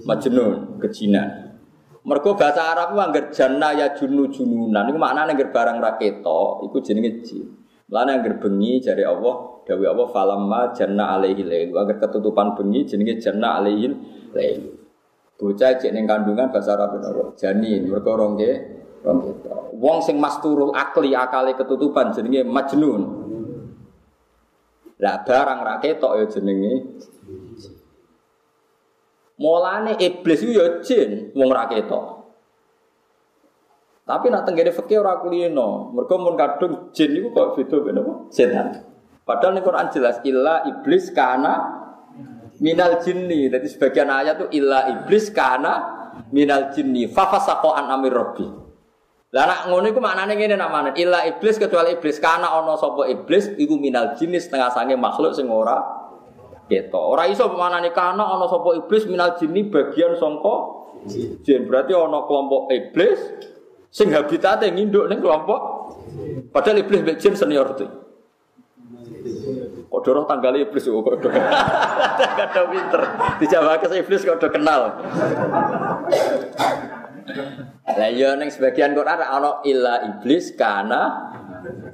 Majnun, kejinan. Mergo bahasa Arab ku angger janna ya junu jununan iku maknane angger barang ra ketok iku jenenge jin. Lana yang bengi dari Allah, dawi Allah falamma janna alaihi lail. Agar ketutupan bengi jenenge janna alaihi lail. Bocah cek ning kandungan bahasa Arab napa? Janin, mergo rong ke Wong sing masturul akli akale ketutupan jenenge majnun. Lah barang ra ketok ya jenenge Mulane iblis itu ya jin wong ra ketok. Tapi nak tenggene fikih ora kulino. Mergo mun kadung jin niku kok beda apa? Setan. Padahal ning Quran jelas illa iblis kana minal jinni. Jadi sebagian ayat tuh illa iblis kana minal jinni fa fasaqa an amir rabbi. Lah nak ngono iku maknane ngene nak mana? Illa iblis kecuali iblis kana ana sapa iblis iku minal jinni setengah sange makhluk sing ora keto. Ora iso pemanane kana ana sapa iblis minal jinni bagian sangka jin. Berarti ana kelompok iblis Sing habitate nginduk ning kelompok. Padahal iblis mbek jin senior tuh. Doroh tanggal iblis kok kok Kada pinter. Dijawabke iblis kok kenal. Lah ya ning sebagian Quran ana illa iblis kana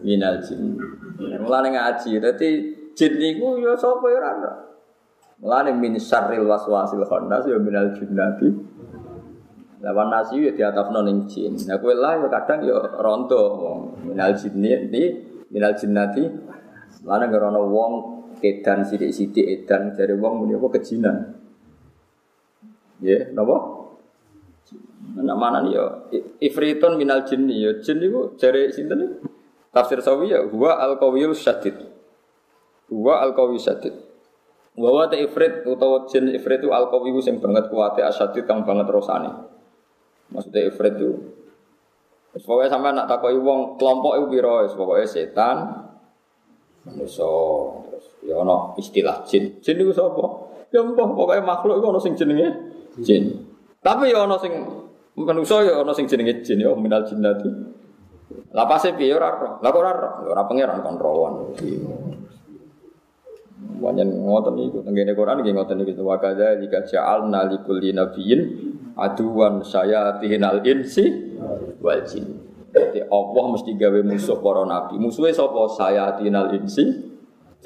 minal jin. Mulane ngaji dadi jin niku ya sapa ya ora. Mulane min syarril waswasil khannas ya minal jinnati Lawan nasi ya di atas noning jin. Nah kue lah ya kadang ya ronto minal jinni di minal jinnati. Mana ngerono wong kedan sidik sidik edan dari wong muni apa kejinan. Ya, napa? Nah mana nih ya? Ifritun minal jinni ya jin itu dari sinten Tafsir sawi ya huwa al qawiyul syadid. Huwa al qawiyul syadid. Wa ta ifrit utawa jin ifrit itu al qawiyu sing banget kuwate asyadid kang banget rosane. Maksudnya ifrit itu. Pokoknya sampai nak takoi wong kelompok itu biro, pokoknya setan, manusia, terus ya no istilah jin. Jin itu siapa? Ya mbah, pokoknya makhluk itu ono sing jenenge jin. Tapi ya ono sing manusia ya ono sing jenenge jin ya minal jinnati. Lah pasti piye ora ora. Lah kok ora ora, pangeran kontrolan. Banyak ngotot niku tenggene Quran nggih ngoten niku wa kadza jika ja'alna likulli nabiyyin aduan saya tihinal insi wal jin. Jadi Allah mesti gawe musuh para nabi. Musuhnya sapa? Saya tinal insi.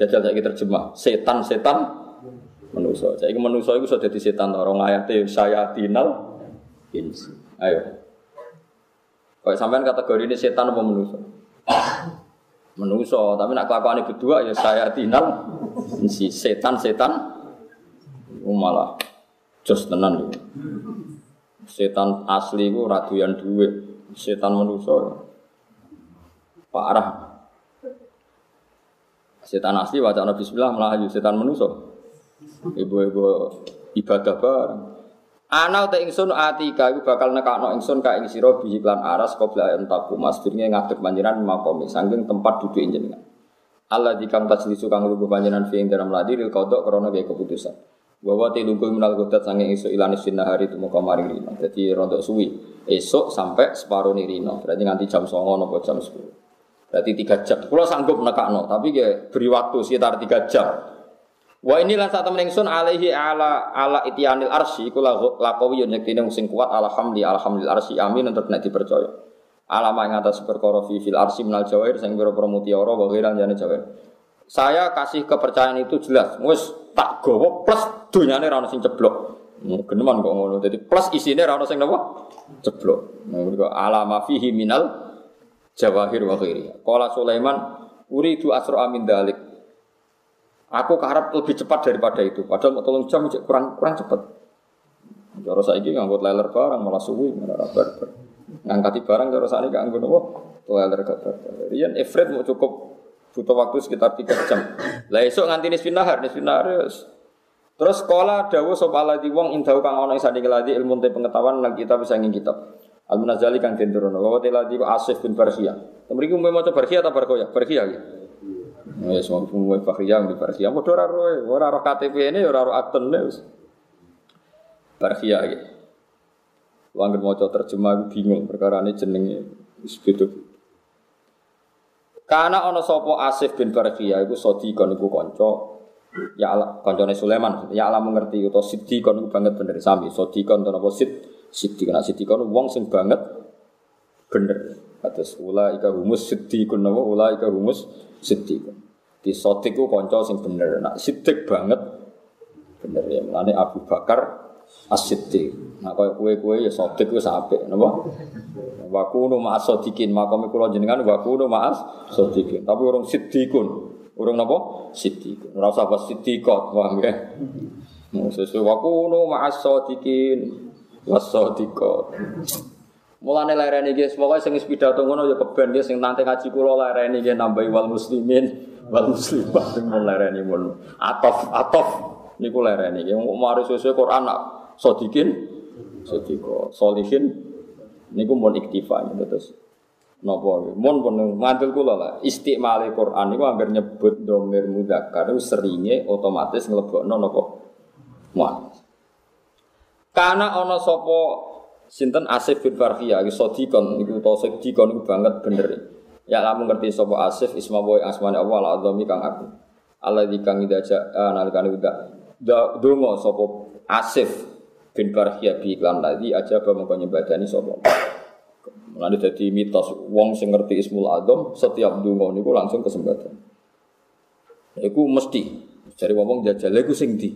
Jajal saya terjemah. Setan-setan manusia. Saya manusia itu sudah jadi setan. Orang saya tinal insi. Ayo. Kalau sampean kategori ini setan apa manusia? Manusia. Tapi nak kelakuan berdua ya saya tinal insi. Setan-setan. Malah jos tenan. Setan asli itu raduyan duit, setan manusia parah. Setan asli wajah Nabi Bismillah melaju setan manusia. Ibu-ibu ibadah bareng. Ana ta ingsun atika iku bakal nekakno ingsun ka ing sira bi iklan aras qabla entaku mas firnge ngadeg panjenengan makomi saking tempat duduk jenengan. Allah dikang tajlisu kang lugu panjenengan fi ing dalam ladi lil kodok krana gaya keputusan. Bahwa tiluku minal godat sange isu ilani sinar hari itu muka maring rino. Jadi rontok suwi. Esok sampai separuh nih rino. Berarti nganti jam songo nopo jam sepuluh. Berarti tiga jam. Kalau sanggup nekakno, tapi ya beri waktu sekitar tiga jam. Wa ini lan saat temen ingsun alaihi ala ala itianil arsi iku laqawi yo nyektine sing kuat alhamdi alhamdulillah arsi amin untuk nek dipercaya. Alama ing atas perkara fi fil arsi minal jawair sing pira-pira mutiara wa jawair. Saya kasih kepercayaan itu jelas. Wis tak gowo plus dunyane ra ono sing ceblok. Geneman kok ngono. Jadi plus isine ra ono sing napa? Ceblok. Nah, alama fihi minal jawahir wa ghairi. Qala Sulaiman uridu asra amin dalik. Aku keharap lebih cepat daripada itu. Padahal mau tolong jam kurang kurang cepat. Cara saya ini ngangkut leler barang malah suwi malah barbar. Ngangkati barang cara saya ini ngangkut apa? Leler gak barbar. Rian Efred mau cukup butuh waktu sekitar tiga jam. Lah esok nganti nisfin nahar, nisfin nahar Terus sekolah dawu sop di wong indahu kang ana ing sanding ladi ilmu te pengetahuan nang kita bisa ngin kitab. Al munazali kang den turono. Wa ladi Asif bin Barkhia. Temriku mau maca Barkhia ta Barkoya? Barkhia ya. Ya semua pengumuman Fakhiyah di Fakhiyah. Mau ora roh, ora roh KTP ini, ora roh akten wis. Fakhiyah iki. Wong mau terjemah bingung perkara ini jenenge wis beda. Karena ana sapa Asif bin Barkhiyah iku sadiqon iku kanca. Ya Allah kancane Sulaiman. Ya Allah mengerti utawa siddiqon iku banget bener. Sami sadiqon to napa sid siddiq nek siddiqon wong sing banget bener. Atas ula ika humus siddiqun napa? Ula ika humus siddiqun di sotik ku konco sing bener. Nak sidik banget bener ya. Mulane Abu Bakar as-siddiq. Nah kaya kue-kue ya sotik ku sampe napa? Wa kunu ma'as sadiqin. Makome kula jenengan wa kunu ma'as sadiqin. Tapi urung siddiqun. Urung napa? Siddiqun. Ora usah pas siddiqot, paham ya? Sesuai wa kunu ma'as sadiqin. Was sadiqot. Mulane lereni nggih, pokoke sing wis pidato ngono ya keben nggih sing nanti ngaji kula lereni nggih nambahi wal muslimin wal muslimat sing mun mun atof atof niku lereni yang mari sesuai Quran sodikin sodiko. Solihin niku mun iktifa gitu terus napa mun pun mantul kula lah. Istimali Quran niku anggar nyebut domir mudzakkar seringe otomatis nglebokno napa muannas karena ana sapa sinten? Asif bin Farhiyah iki sodikon niku to sodikon niku banget bener. Ya kamu ngerti sapa Asif isma boy asmane Allah al azami kang aku. Allah di kang idaja nalikane udah donga sapa Asif bin Barhia bi iklan tadi aja apa mengko nyebadani sapa. Mulane dadi mitos wong sing ngerti Ismul Azam setiap donga niku langsung kesempatan. Iku mesti cari ngomong jajal iku sing di.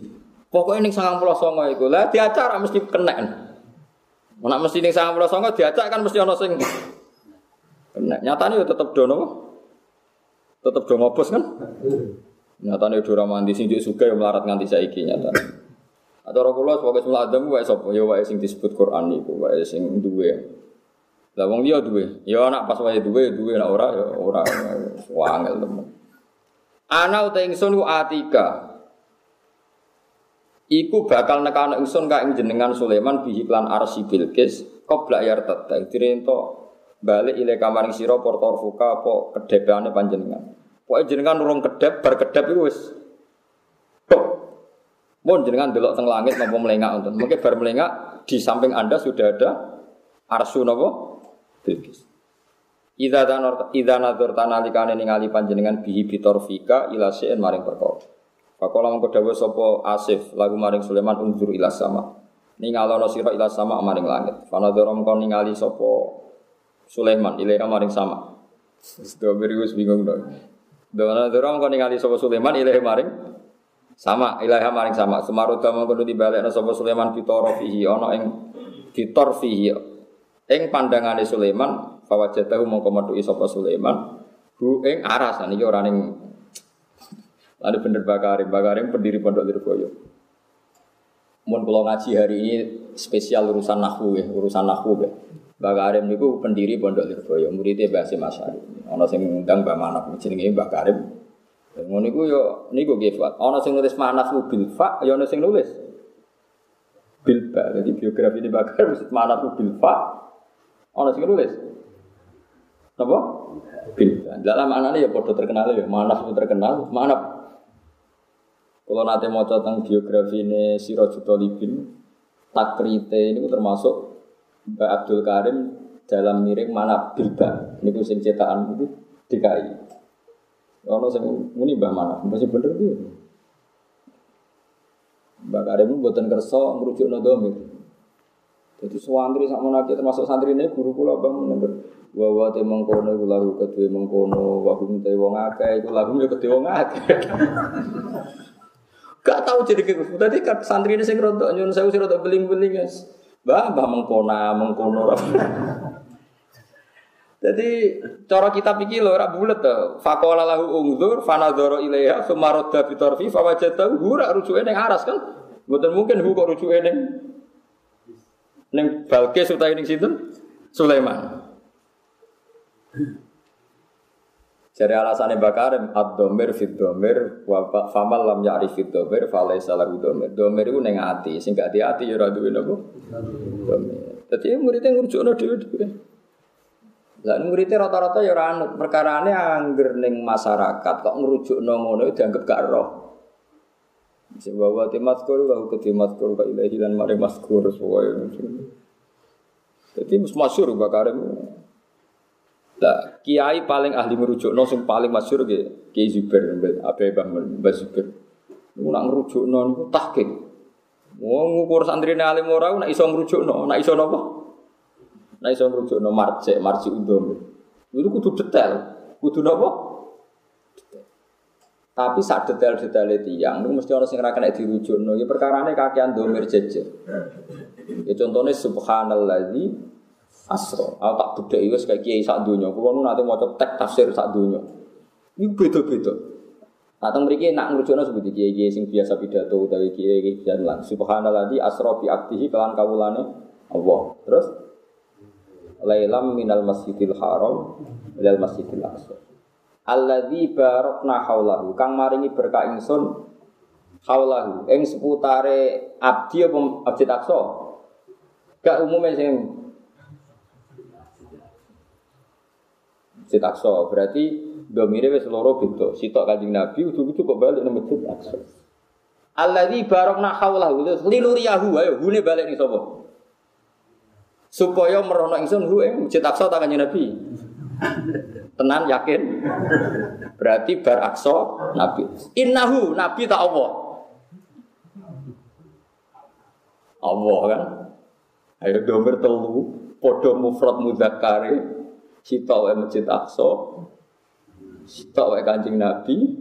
Pokoknya ning 99 iku lah diacara mesti kena. Nek mesti ning 99 diacak kan mesti ana sing Kena. Nyatanya ya tetap dono. Tetap do ngobos kan? Nyatanya do ramandi sing juga yang melarat nganti saiki nyata. Atau kula sebagai semula adam wae sapa ya wae sing disebut Quran niku wae sing duwe. Lah wong duwe. Ya anak pas wae duwe duwe nek ora ya ora wangel temen. Ana uta ingsun ku atika. Iku bakal nekano ingsun ka ing jenengan Sulaiman bihi lan arsi Bilqis qabla yartat. Dirento balik ile kamaring sira portor fuka apa kedepane panjenengan. Pokoke jenengan urung kedep bar kedep iku wis. Mun jenengan delok teng langit napa melengak wonten. Mungkin bar melengak di samping Anda sudah ada arsu napa? Bilqis. Idza tanor idza nadzur tanalikane ningali panjenengan bihi bitorfika ila sein maring perkara. Pakola mengko dawuh sapa Asif lagu maring Sulaiman unjur ila sama. Ningalono sira ila sama maring langit. Fanadzara mengko ningali sapa Sulaiman ilaiha maring sama. Gue bingung dong. Dona dorong kau ningali sopo Sulaiman ilaiha maring sama ilaiha maring sama. Semaruta mau kudu dibalik sopo Sulaiman pitoro fihi ono ing ditor fihi ing pandangane Sulaiman fawajatahu mau metuki sopo Sulaiman hu ing aras niki ora ning Lalu bener Bakarim, Bakarim pendiri Pondok Lirboyo. Mun kalau ngaji hari ini spesial urusan nahu ya, urusan nahu ya. Mbak Karim niku pendiri Pondok Lirboyo, muridnya Mbah Hasim Asyari. Ana sing ngundang Mbah Manaf jenenge Mbah Karim. Ngono niku yo niku nggih Fuad. Ana sing nulis Manaf bil fa, yo ana sing nulis bil ba. Jadi biografi di Mbah Karim Manaf bil fa. Ana sing nulis Apa? Bilban. Dalam anane ya padha terkenal ya, Manaf itu terkenal, Manaf. Kalau nanti mau tentang biografi ini Sirajul Talibin, takrite ini termasuk Mbak Abdul Karim dalam miring mana bilba. Ini sing cetakan itu DKI. Kalau saya muni Mbah mana, masih bener dia. Mbak Karim itu buatan kerso merujuk no domir. Jadi santri sama nanti termasuk santri ini guru pula bang menegur bahwa te mengkono iku lagu kedue mengkono wa hum wong akeh iku lagu ya kedue wong akeh. Gak tahu jadi kayak Tadi kan santri ini saya ngerontok nyun saya usir rotok beling-beling guys. Bah, bah mengkona, mengkono. Jadi cara kita pikir loh, rak bulat tuh. Fakola lahu ungdur, fanadoro ilaiha, sumaroda bitorfi, fawajatahu, hura rujuke neng aras kan? Bukan mungkin hu kok rujuke neng neng Balkis utai neng situ Sulaiman. Jadi alasannya bakarim ad-domir fit domir wa famal lam ya'rif fit domir falaisa lahu domir. Domir itu neng ati, sing gak ati ya ora duwe napa? Domir. Dadi dhewe-dhewe. Lah muridnya rata-rata ya ora anut, perkarane angger ning masyarakat kok ngrujukno ngono dianggap gak roh. Sing bawa timat kuru wa ketimat kuru ka ilahi lan mare maskur pokoke. Dadi mus masyhur bakarim. Lah, kiai paling ahli merujukno sing paling masyhur nggih Kiai Zubair Abe Mbah Zubair. Niku nak ngrujukno niku tahqiq. Wong ngukur santrine alim ora nak iso ngrujukno, nak iso napa? Nak iso ngrujukno marjek, marji undom. Itu kudu detail. Kudu napa? Tapi saat detail-detail yang itu mesti orang sing ra kena dirujukno. Ya perkarane kakean domir jejer. Ya contohnya subhanalladzi asro. Aku tak bedek itu kayak kiai sak dunia. Kulo nu nanti mau tek tafsir sak dunia. Ini beda-beda. Nah, teng mriki nak ngrucukno seperti kiai-kiai sing biasa pidato utawi kiai-kiai jalan. Subhanallah asra bi aktihi kelan kawulane Allah. Terus lailam minal masjidil haram ilal masjidil aqsa. Alladzi barakna haulahu kang maringi berkah ingsun haulahu ing seputare abdi apa masjid aqsa. Gak umumnya sing Masjid Aqsa. Berarti domire wis loro beda. Sitok Kanjeng Nabi ujug-ujug kok balik nang Masjid Aqsa. Alladzi barakna haulahu linuriyahu ayo hune balik ning sapa? Supaya merono ingsun hu ing Masjid Aqsa ta Kanjeng Nabi. Tenan yakin? Berarti bar Aqsa Nabi. Innahu Nabi tak Allah. Allah kan. Ayo domir telu, podo mufrad mudzakkare, Sitok wae Masjid Aqsa. Sitok wae Kanjeng Nabi.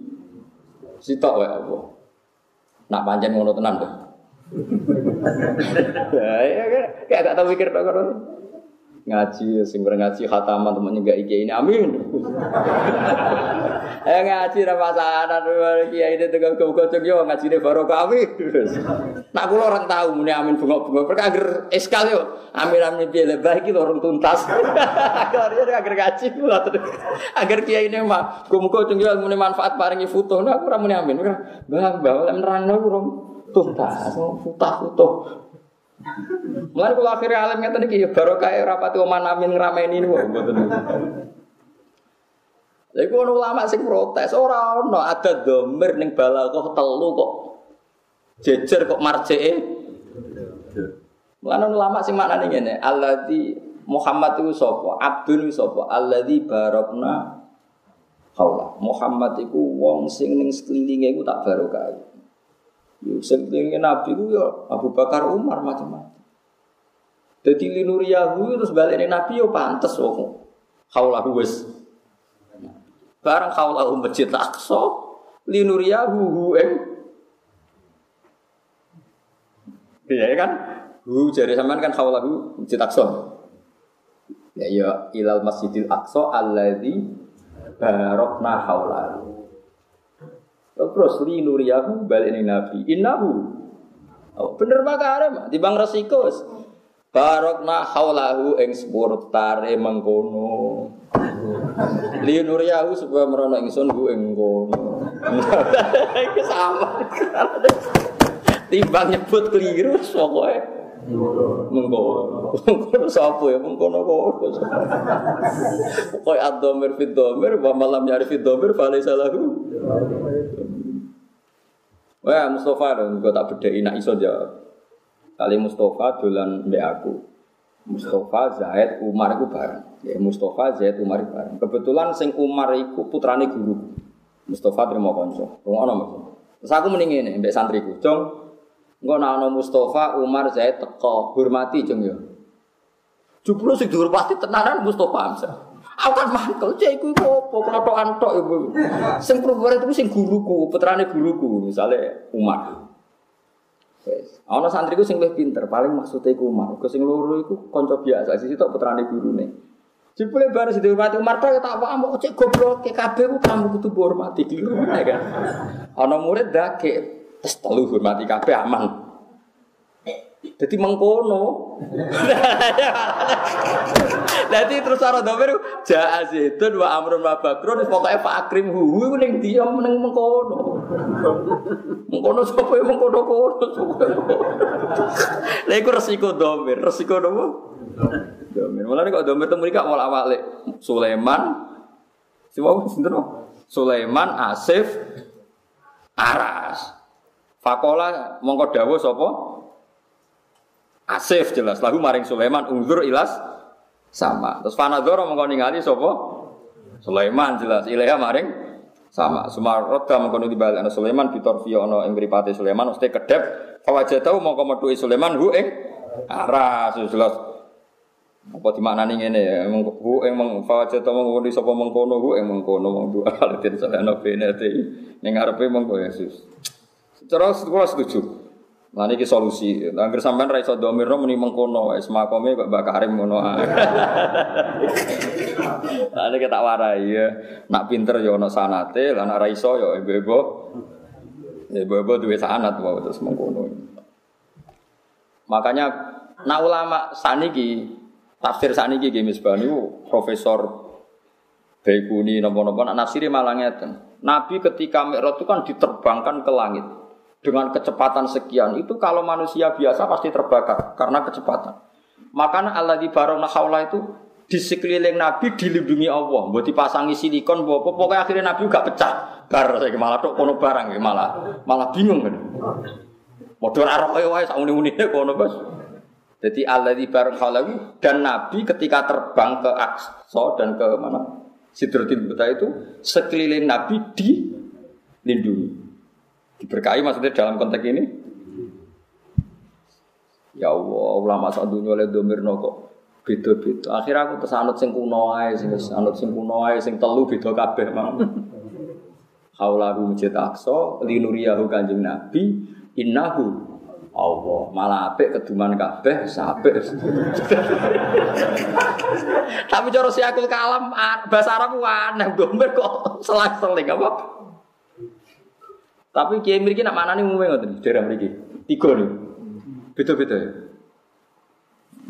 Sitok wae Allah. Nak pancen ngono tenan to. Ya, ya, kayak gak tau mikir tok ngaji sing ngaji khataman temennya gak iki ini amin. Eh ngaji ra pasanan kiai ini tegal kau kocok yo ngaji ini baru kami nak kulo orang tahu muni amin bunga bunga mereka agar eskal yo. Amin amin piye lebih iki orang tuntas. Dia agar ngaji kulo agar kiai ini mah kocok yo muni manfaat paringi foto nah aku muni amin bang bang nerang urung tuntas foto foto Mulai kalau akhirnya alim ngeten iki ya barokah rapati oman amin ngrameni niku mboten. Lha iku ono ulama sing protes ora ono ada domir ning balaghah telu kok jejer kok marjeke. Mulane ulama sing maknane ngene, alladzi Muhammad itu sapa? Abdul itu sapa? Alladzi barokna haula. Muhammad iku wong sing ning sekelilinge iku tak barokah. Sing Nabi ku ya Abu Bakar Umar macam-macam. Jadi linuriyahu terus balik Nabi yo pantes wong. Haulahu wis. Barang haulahu masjid Aqsa linuriyahu hu ing Iya kan? Hu jadi sampean kan haulahu masjid Aqsa. Ya ya ilal Masjidil Aqsa alladzi barokna haulahu. Terus li nuriyahu balik ini Nabi. Innahu. Oh, bener makare di bang resiko. Barokna haulahu ing sepurtare mengkono. Li nuriyahu sebuah merono ingsun ku ing kono. Iki sama. Timbang nyebut keliru pokoke. Mengkono. Mengkono sapa ya mengkono kono. Pokoke ad-dhamir wa malam ya'rif fi fa lahu. Wah, Mustafa dong, gue tak bedai nak iso jawab. Kali Mustafa dolan mbek aku. Mustafa, Zaid, Umar itu bareng. Ya, Mustafa, Zaid, Umar itu bareng. Kebetulan sing Umar itu putrane guru. Mustafa terima konco. Ngono Mas. Terus aku mending ngene mbek santriku. Jong, engko nek ana Mustafa, Umar, Zaid teko, hormati jeng ya. Juplo sing dihormati tenanan Mustafa Hamzah. Aku kan mantel, cek iku opo klotokan tok iku. Sing perempuan itu sing guruku, putrane guruku, misalnya Umar. Wes. Ana santriku sing luwih pinter, paling maksudnya iku Umar. Ke sing loro iku kanca biasa, sisi tok putrane gurune. Jebule baru sing dihormati Umar tok tak apa mbok cek goblok kabeh ku kamu kudu hormati di rumah kan. Ana murid dake terus telu hormati kabeh aman. Jadi mengkono. Jadi terus cara domir jaa zaitun wa amrun wa bakrun pokoke Pak Akrim hu iku ning dia ning mengkono. Mengkono sapa ya mengkono kono. Lha iku resiko domir, resiko nopo? Domir. Mulane kok domir temu iki awal awale Sulaiman Siapa sinten Sulaiman Asif Aras. Fakola mongko dawuh sapa? Asif jelas lahu maring Sulaiman unzur ilas sama. Terus fanadzara mongko ningali sapa? Sulaiman jelas ilaha maring sama. Sumaroda mongko nu dibalekno Sulaiman bitorfi ana ing mripate Sulaiman mesti kedep fawajatahu mongko metuhi Sulaiman hu ing aras jelas apa dimaknani ngene ya hu ing mong fawajatahu mongko di sapa mengkono hu ing mengkono mong dua alatin salana benate ning ngarepe mongko Yesus. Secara sekolah setuju. Nah ini solusi. Angger sampean ra iso domirno muni mengkono wis makome kok Mbak Karim ngono ae. Lah nek tak warai ya. Nak pinter ya ana sanate, lah nak ra iso ya ibu-ibu. Ibu-ibu duwe sanat wae terus mengkono. Makanya nah ulama saniki tafsir saniki nggih misbah niku profesor Baikuni nopo-nopo nak nafsiri malah ngeten. Nabi ketika Mi'raj itu kan diterbangkan ke langit dengan kecepatan sekian itu kalau manusia biasa pasti terbakar karena kecepatan. Makanya Allah di barona haula itu di sekeliling Nabi dilindungi Allah, buat dipasangi silikon, buat pokoknya akhirnya Nabi juga pecah. Bar saya malah tuh kono barang malah malah bingung kan. Modal arah kaya wae sak muni-munine kono bos. Jadi Allah di barang dan Nabi ketika terbang ke Aqsa dan ke mana Sidratil Muntaha itu sekeliling Nabi dilindungi. Diberkahi maksudnya dalam konteks ini? Ya Allah, ulama saat dunia oleh domir kok beda-beda. Akhirnya aku tersanut sing kuno ae, sing sanut sing kuno ae, sing telu beda kabeh mang. Haulahu masjid Aqsa, linuriyahu kanjeng Nabi, innahu Allah malah apik keduman kabeh sapik. Tapi cara si akul kalam bahasa Arab aneh domir kok selang-seling apa? Tapi kiai mriki nak manani umume ngoten daerah mriki. Tiga nih. Beda-beda ya.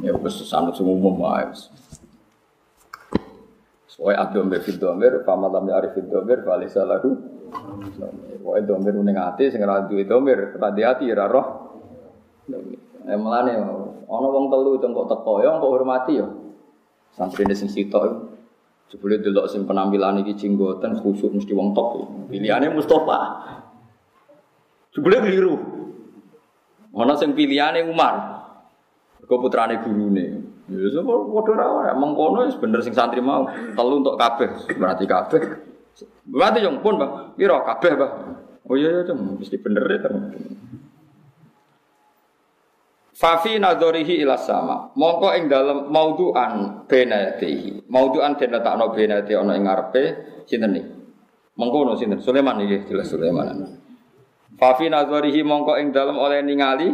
Ya wis sanut sing umum wae. Soalnya abdom befid domir, pamalam ya arifid domir, balik salahu. Soalnya domir uning hati, sing ra duwe domir, ra di hati ra roh. Eh melane ana wong telu cengkok teko ya kok hormati ya. Santri sing sitok Jebule delok sing penampilan iki jenggoten khusuk mesti wong top. Pilihane Mustafa. Jebule keliru. Ana sing pilihane Umar. Kok putrane gurune. Ya sapa padha ra ora mengkono wis bener sing santri mau. Telu untuk kabeh, berarti kabeh. Berarti yang pun, Bang. Piro kabeh, Bang? Oh iya iya, mesti bener ya. Fafi nadorihi ila sama. Mongko ing dalem mauduan benatihi. Mauduan den letakno benati ana ing ngarepe sinten niki? Mengkono sinten? Sulaiman iki jelas Sulaiman. Fafi nadorihi mongko ing dalem oleh ningali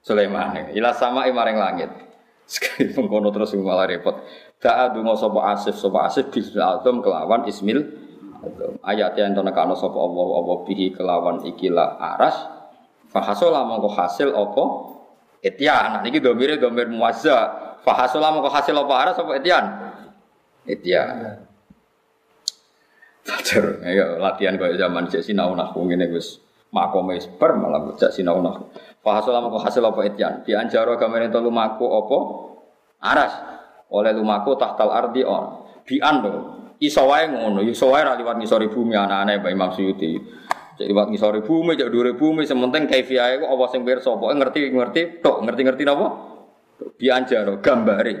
Sulaiman. Ila sama maring langit. Sekali mengkono terus malah repot. Da'a dungo sapa asif sapa asif bismil azam kelawan ismil ayat yang tenekano sapa Allah Allah bihi kelawan ikilah aras Fahasola mongko hasil opo Etian. Nah niki domire domir muazza. Fahasola mongko hasil opo aras opo etian? Etian. Ya, latihan kayak zaman cek sinau nahwu ngene Gus. makome bar malah bocah sinau nah. Fa hasil kok hasil apa ityan? Di anjaro gamane to lumaku apa? Aras. Oleh lumaku tahtal ardi on. Di ando. Iso ngono, iso wae liwat ngisori bumi anak-anak Mbak Imam. Cek liwat ngisori bumi, cek dhuwure bumi, sementing kaifiyahe kok apa sing pirsa, pokoke ngerti-ngerti tok, ngerti-ngerti napa? Di anjaro gambare.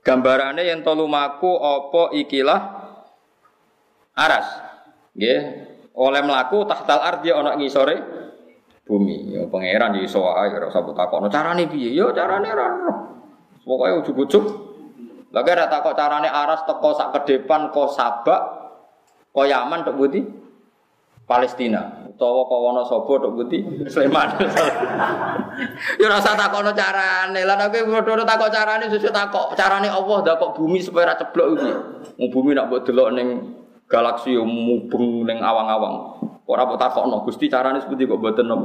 Gambarane yen to lumaku apa ikilah aras. Nggih, oleh mlaku tahtal ardi ana ngisore bumi. Ya pangeran ya iso wae ora usah takokno carane piye? Ya carane ora ora. Pokoke ujug-ujug. Lah kira takok carane aras teko sak ke depan ko Sabak ko Yaman tok budi Palestina utawa ko Wonosobo tok budi Sleman. ya ora usah takokno carane. Lah nek padha takok carane sesuk takok carane Allah ndak kok bumi supaya ora ceblok iki. Bumi nak mbok delok ning galaksi yo mubeng ning awang-awang. Ora mbok takokno Gusti carane seperti kok mboten nom.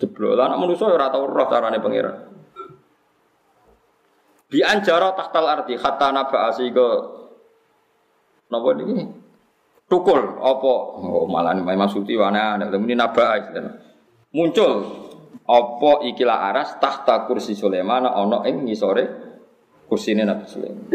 Jeblok. Lah nek manusa ora tau roh carane pangeran. Bi anjara tahtal arti hatta naba asiga napa niki? Tukul apa? Oh malah Imam Suti wana ana ini naba Muncul apa ikilah aras tahta kursi Sulaiman ana ing ngisore kursine Nabi Sulaiman.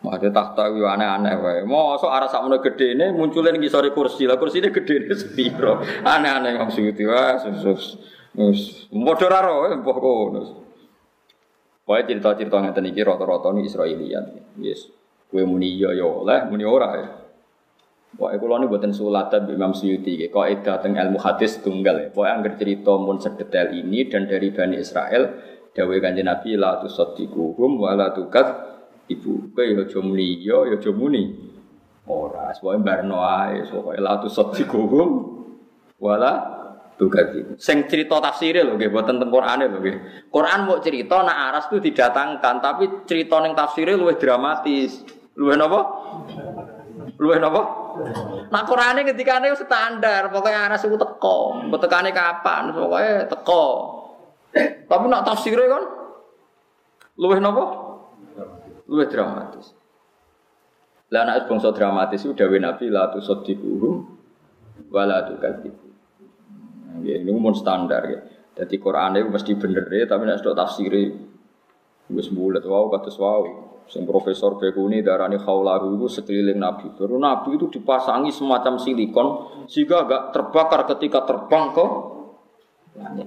Mate tahta wi aneh-aneh wae. Mosok aras sakmono gedene muncule ning ngisore kursi. Lah kursine gedene sepiro? Aneh-aneh Imam Suti wah sus. Wis padha ra ro mbah kono. Pokoknya cerita-cerita ngeten iki rata-rata ini Israelian. Yes. Kue muni iya ya oleh, muni ora ya. Pokoknya kula ini buatan sulatan Imam Suyuti. Kau edah teng ilmu hadis tunggal ya. Pokoknya angger cerita mun sedetail ini dan dari Bani Israel. Dawe kanjeng Nabi la tusaddiquhum wa la tukat ibu. Kue ya aja muni iya, ya aja muni ora. Pokoknya barno ae. Pokoknya la tusaddiquhum wa la Tuh Sing cerita tafsirnya loh, gitu, buatan tentang Quran loh, gitu. Quran mau cerita, nak aras itu didatangkan, tapi cerita neng tafsirnya lebih dramatis. Luwih apa? Luwih apa? Nah Quran ketika ini standar, pokoknya aras itu teko, betekane kapan, pokoknya teko. Tapi nak tafsirnya kan, luwih apa? Luwih dramatis. Lah anak bangsa dramatis itu dawe Nabi la tusaddiquhum wala tukadzibu. Ya, ini umum standar ya. Jadi Quran itu mesti bener ya, tapi nek sudah tafsiri wis bulat wow kados wow. Sing profesor Bekuni darani khaulahu itu sekeliling Nabi. Baru Nabi itu dipasangi semacam silikon sehingga agak terbakar ketika terbang ke langit.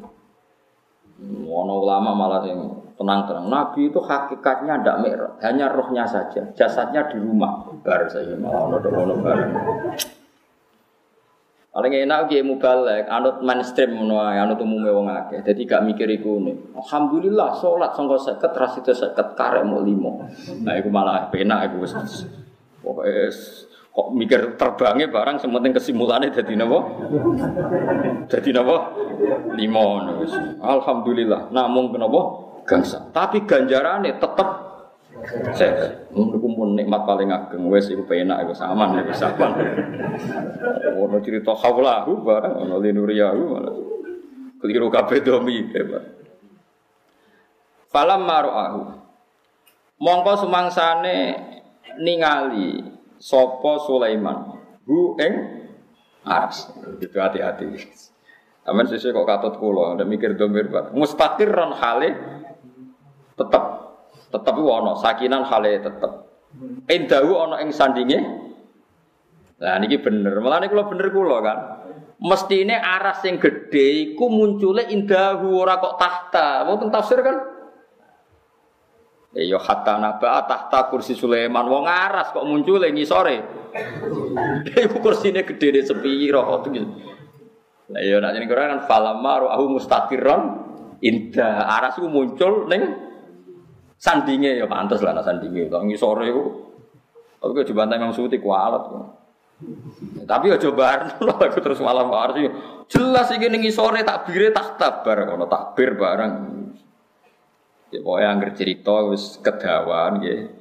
Wono ulama malah yang tenang-tenang. Nabi itu hakikatnya tidak merah, hanya rohnya saja. Jasadnya di rumah. Bar saya malah ono bareng. Paling enak ki mubalek, anut mainstream ae, anut umume wong akeh. Dadi gak mikir ne. Alhamdulillah salat sangka 50 ras itu 50 karek mau 5. Nah iku malah penak iku wis. Pokoke kok mikir terbangnya barang sementing kesimpulannya jadi napa? Jadi? Lima wis. Alhamdulillah. Namun kenapa? Gangsa. Tapi ganjarannya tetap saya pun nikmat paling ageng wes iku penak iku saman iku saman. Ono cerita haulahu barang ono linuriyahu malah. Keliru kabeh domi hebat. Falam maru'ahu. Mongko sumangsane ningali sapa Sulaiman. Hu ing aras. Itu hati-hati. Aman sesuai kok katut kula, ada mikir domir pak. Mustaqirron hale tetap tetap ono sakinan hale tetep. Indahu ono ing sandinge. Nah niki bener. Malah ini kalau bener kula kan. Mesti ini aras yang gede iku munculnya indahu ora kok tahta. Wonten tafsir kan? Ya hatta naba tahta kursi Sulaiman wong aras kok muncul ngisore. Iku kursine gede sepiro kok gitu. Lah ya nak jeneng kan falamaru ahu mustaqiran indah aras iku muncul ning Sandinge ya pantas lah nak sandinge. Kalau ngisore itu, tapi gue coba Imam Suti kualat. Tapi ya coba aku terus malam harus jelas iki ning sore takbire tak tabar kono takbir bareng. Ya pokoknya angger cerita wis kedawan nggih.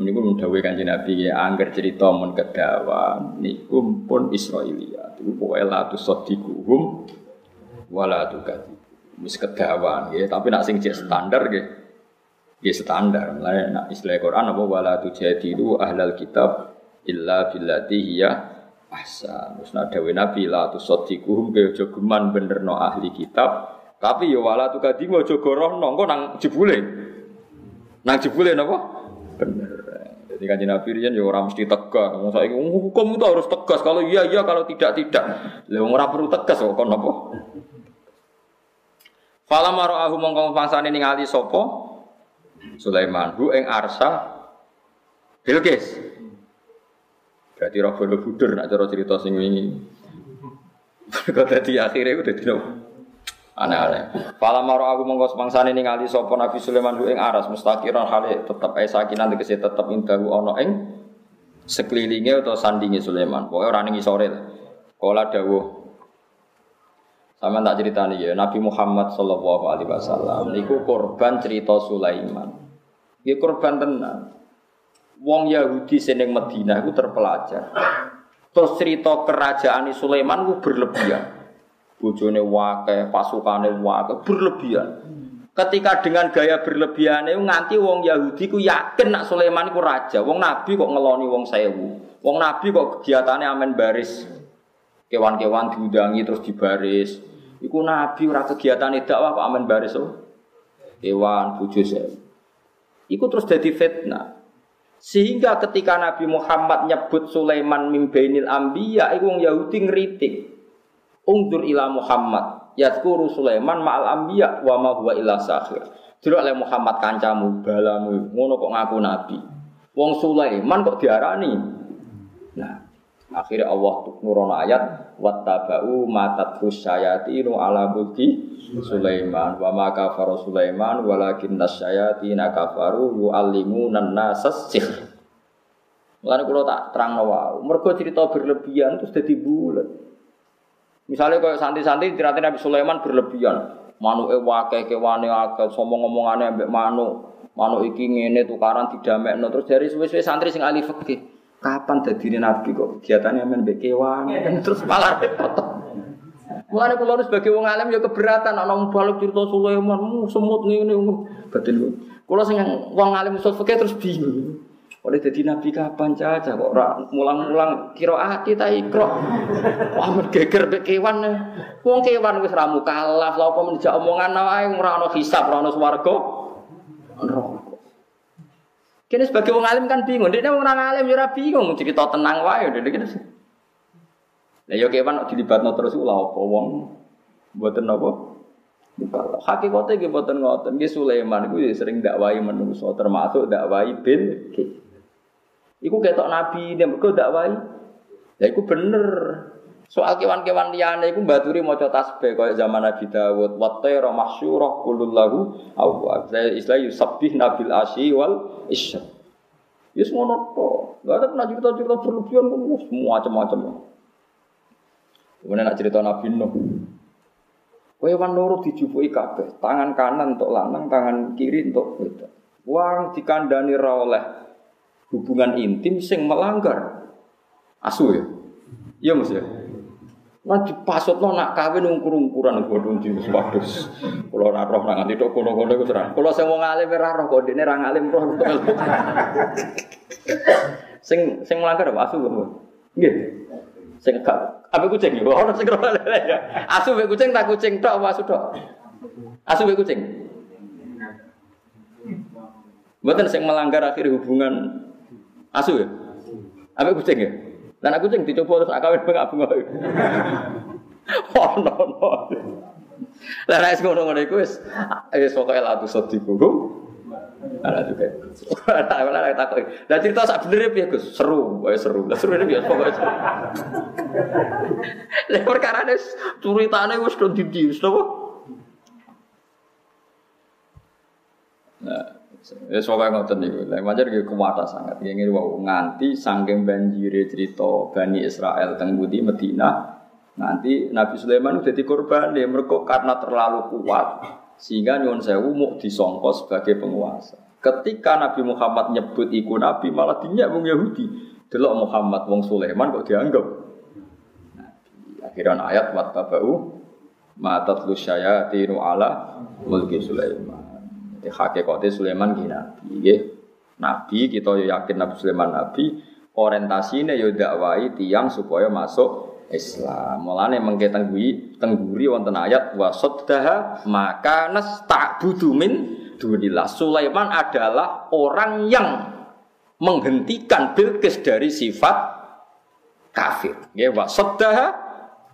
Mun dawuh Kanjeng Nabi ya angger cerita mun kedawan niku pun Israiliyat. Iku pokoke la tusaddiquhum wala tukadzib. Wis kedawan nggih, tapi nak sing standar nggih ya standar. Mulai nak istilah Quran apa wala tujadilu ahlal kitab illa billati hiya Asa, terus nadawe Nabi la tu sodikuhum ke ojo geman no ahli kitab, tapi ya wala tu kadimu ojo gorohno, engko nang jebule. Nang jebule napa? Bener. Jadi kan Nabi Rian ya orang mesti tegas. Wong saiki hukum itu harus tegas. Kalau iya iya, kalau tidak tidak. Lah ora perlu tegas kok napa? Fala mara'ahu mongko pangsane ningali sapa? Sulaiman hu ing arsa Bilqis. Berarti roh budur nak cara cerita sing wingi. Kok dadi akhire ku dadi aneh-aneh. Fala maro aku mongko semangsane ningali sapa Nabi Sulaiman ing aras mustaqiran hale tetep ae sakinan tegese tetep indahu ana ing sekelilinge atau sandinge Sulaiman. Pokoke ora ning isore. Kala dawuh sama tak ceritani ya, Nabi Muhammad Shallallahu Alaihi Wasallam niku korban cerita Sulaiman. Dia korban tenan wong Yahudi seneng Medina itu terpelajar. Terus cerita kerajaan Sulaiman itu berlebihan. Bojone wake, pasukane wake, berlebihan. Ketika dengan gaya berlebihan itu nganti wong Yahudi ku yakin nak Sulaiman itu raja. Wong Nabi kok ngeloni wong sewu. Wong Nabi kok kegiatannya amen baris. Kewan-kewan diundangi terus dibaris. Iku Nabi ora kegiatane dakwah kok amen baris oh. Kewan bojo sewu. Iku terus jadi fitnah. Sehingga ketika Nabi Muhammad nyebut Sulaiman mimbainil ambiya itu Yahudi ngeritik. Ungdur ila Muhammad yadkuru Sulaiman ma'al ambiya wa ma huwa illa sahir. Dulu oleh Muhammad kancamu balamu ngono kok ngaku nabi. Wong Sulaiman kok diarani. Nah, akhirnya Allah nurono ayat wattaba'u matat syayatinu ala mulki Sulaiman wa ma kafara Sulaiman walakin nasyayatina kafaru yu'allimuna nasas sihr. Mulane kula tak terang wae. Mergo cerita berlebihan terus dadi bulet. Misalnya kayak santi-santi cerita Nabi Sulaiman berlebihan. Manuke wake kewane akeh sombong ngomongane ambek manuk. Manuk iki ngene tukaran didamekno terus dari suwe-suwe santri sing ahli fikih. Kapan dadine nabi kok kegiatannya men mbek kewan terus malah repot. Mulane kula sebagai wong alim ya keberatan ana wong balik cerita Sulaiman, semut ngene batin. Kula sing wong alim usul fikih terus bingung. Oleh jadi nabi kapan caca kok ora mulang-mulang kira ati ta ikro. Wah geger mek kewan. Wong kewan wis ra mukalaf, lha apa menjak omongan wae ora ana hisab, ora ana swarga. Kene sebagai wong alim kan bingung, dia wong alim ya bingung, cerita tenang wae, dia gitu. Lah ya kewan dilibatno terus lha apa wong mboten napa? Hakikate nggih mboten Sulaiman iku ya sering dakwahi menungso termasuk dakwahi bin Iku ketok nabi dia mergo dakwahi. Ya iku bener. Soal kewan-kewan liyane iku mbaturi maca tasbih kaya zaman Nabi Dawud. Wa tayra mahsyurah kullu lahu awwab. Istilah yusabbih nabil asyi wal isya. Ya semono to. Ada pernah cerita-cerita berlebihan semua macam-macam. Kemudian nak cerita Nabi Nuh. Kowe wan loro dijupuki kabeh, tangan kanan untuk lanang, tangan kiri untuk wedok. Wong dikandani ra oleh hubungan intim sing melanggar asu ya. Iya Mas ya. Lah dipasutno nak kawin ungkur-ungkuran bodho jenis wadus. Kula ora roh nang nganti tok kono-kono iku terang. Kula sing wong alim ora roh kok dene ra ngalim roh. sing sing melanggar apa asu kok. Nggih. Sing gak apa kucing? Orang sing ya. Asu be kucing tak kucing tok apa asu tok? Asu be kucing. Mboten sing melanggar akhir hubungan asu ya? Apa kucing ya? Dan aku kucing dicoba terus akawin bengak-bengok. Oh no no. Lah nek ngono-ngono iku wis wis pokoke la tu sediku. Ada juga. Ada ada takut. Dan cerita sak bener ya Gus, seru, wae seru. Lah seru biasa pokoknya seru. Lah perkara ini ceritane wis do didi, wis? Nah, Ya soalnya ngoten niku. Lah pancen iki kuwata sangat. Nggih wau nganti saking banjire cerita Bani Israel teng Budi Medina nanti Nabi Sulaiman udah dikorban dia mereka karena terlalu kuat sehingga nyuwun sewu mau disongkos sebagai penguasa. Ketika Nabi Muhammad nyebut iku Nabi malah dinyak wong Yahudi. Delok Muhammad wong Sulaiman kok dianggap Nabi. Akhirnya ayat wat tabau matat lu syayatinu ala mulki Sulaiman. Jadi hakikatnya Sulaiman gini Nabi. Nabi kita yakin Nabi Sulaiman Nabi. orientasine yo dakwai tiang supaya masuk Islam. Mulane mengke tengguri tengguri wonten ayat wa saddaha maka nasta'budu min dunillah. Sulaiman adalah orang yang menghentikan Bilqis dari sifat kafir. Ya wa saddaha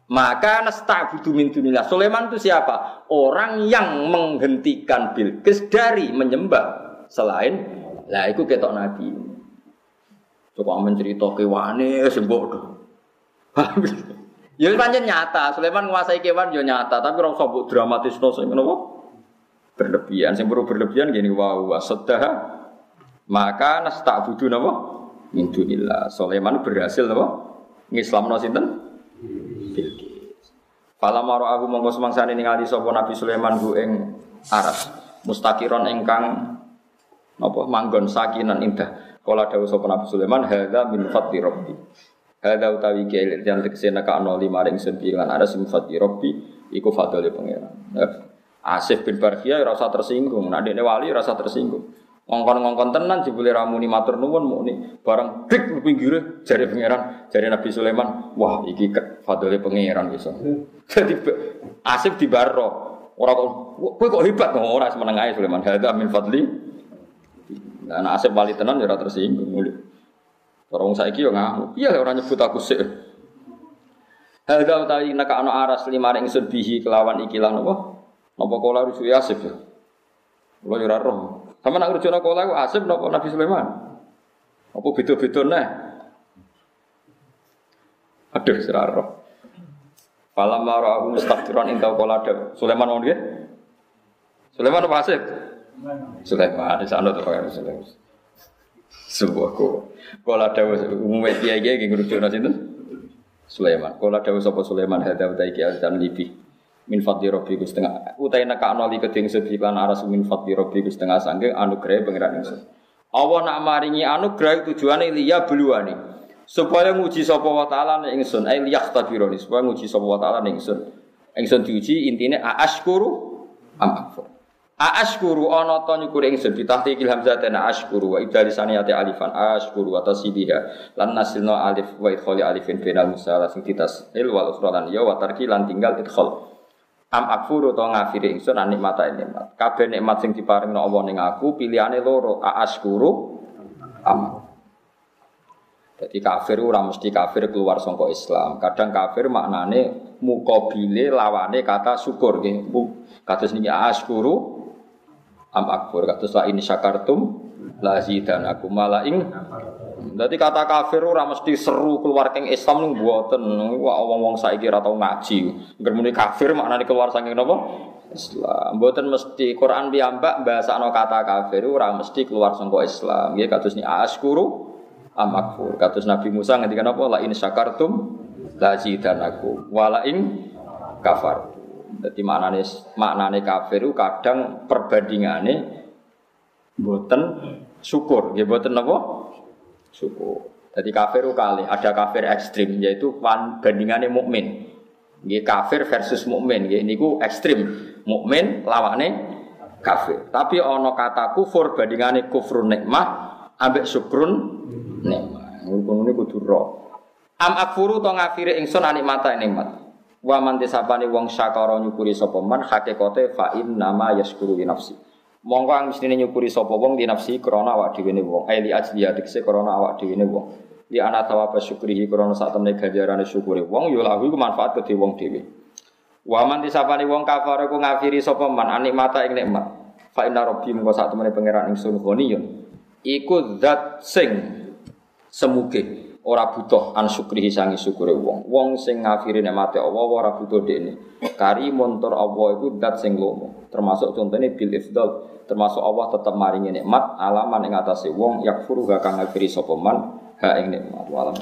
maka nasta'budu min dunillah. Sulaiman itu siapa? Orang yang menghentikan Bilqis dari menyembah selain lah itu ketok nabi. Coba mencerita kewane sembok tuh. Ya pancen nyata, Sulaiman menguasai kewan ya nyata, tapi ora usah mbok dramatisno sing berlebihan. Sing perlu berlebihan gini wow wasaddah maka nasta'budu napa min dunillah. Sulaiman berhasil napa ngislamno sinten? Bilqis. Fala maro aku mongko semangsane ningali sapa Nabi Sulaiman ku ing aras mustaqiron ingkang napa manggon sakinan indah. Kala dawuh sapa Nabi Sulaiman hadza min fadli rabbi. Hadza utawi kiai yang tegese neka ana lima ring sembilan ada min fadli rabbi iku fadli pangeran. Asif bin Barhia rasa tersinggung, nak dekne wali rasa tersinggung. Ngongkon-ngongkon tenan jebule ramuni matur nuwun mukni bareng dik pinggire jari pangeran, jari Nabi Sulaiman, wah iki fadli pangeran iso. Dadi Asif di baro. Ora kok kok hebat kok ora semeneng ae Sulaiman. Hadza min fadli Nah, anak asep wali tenan ya tersinggung mulu. Orang saiki yo ngamuk. Iya orang nyebut aku sih. Hadza utawi naka ana aras lima ring ingsun bihi kelawan ikilah napa? Napa kala rusu Asif ya? Kula yo ora roh. Sama nak rujuk kala ku Asif napa Nabi Sulaiman? Apa beda-beda nah? Aduh, ora roh. Falam mara aku mustakbiran inta kala Sulaiman mau nggih? Sulaiman apa Asif? Sulaiman di sana tuh Sulaiman. Sebuah ko. Kalau ada umumnya dia dia yang ngerujuk nasi itu. Sulaiman. Kalau ada sapa Sulaiman hada utai dan libi. Min fadli robbi ku setengah. Utai nak noli keding sedih lan aras min fadli robbi ku setengah sangge anugerah pangeran ingsun. Allah nak maringi anugerah tujuane liya beluani. Supaya nguji sapa wa taala ning ingsun, ai liyaktabironi supaya nguji sapa wa taala ning ingsun. Ingsun diuji intine aashkuru am akfur. Aashkuru ana ta nyukuri ingsun bitahqiqil hamzah na ashkuru wa idalisani ati alifan ashkuru wa tasbiha lan nasilna alif wa idkhali alifin bainal musalla sing ditas il wal usra lan ya wa tarki lan tinggal idkhal. Am akfuru to ngafiri ingsun an nikmata nikmat. Kabeh nikmat sing diparingno Allah ning aku pilihane loro aashkuru am jadi kafir ora mesti kafir keluar sangka Islam. Kadang kafir maknane mukobile lawane kata syukur nggih. Kados niki askuru am akfur kados la ini syakartum la zidanakum mala ing Dadi kata kafir ora mesti seru keluar keng Islam ning mboten. Wah wong-wong saiki ora tau ngaji. Ngermuni kafir maknane keluar saking napa? Islam. Mboten mesti Quran piyambak bahasano kata kafir ora mesti keluar sangka Islam. Nggih kados ni askuru am akfur. Kados Nabi Musa ngendikan apa? La in syakartum la zidanakum wala ing kafar. Jadi maknane maknane kafir itu kadang perbandingane boten syukur, ya boten apa? Syukur. Jadi kafir itu kali ada kafir ekstrim yaitu bandingannya mukmin. Nggih kafir versus mukmin, nggih niku ekstrim. Mukmin lawane kafir. Tapi ono kata kufur bandingane kufrun nikmah ambek syukrun niku kudu ro. Am akfuru to ngafire ingsun anikmata nikmat. Wa man tisapane wong syakara nyukuri sapa man hakikate fa nama yaskuru li nafsi. Monggo ang mestine nyukuri sapa wong di nafsi krana awak dhewe ne wong. Ai li ajli adikse krana awak dhewe ne wong. Di ana tawaba syukrihi krana sak temne ganjarane syukure wong ya lahu iku manfaat kedhe wong dhewe. Wa man tisapane wong kafir ku ngafiri sapa man anikmata ing nikmat. Fa inna rabbi monggo sak temene pangeran ingsun ghaniyun. Iku zat sing semuge ora butuh an syukrihi sangi syukure wong. Wong sing ngafiri nikmate Allah ora butuh dekne. Kari montor Allah itu dat sing lomo. Termasuk contohnya bil ifdal, termasuk Allah tetap maringi nikmat alaman ing atase wong yakfuru kang ngafiri sapa man ha ing nikmat. Walam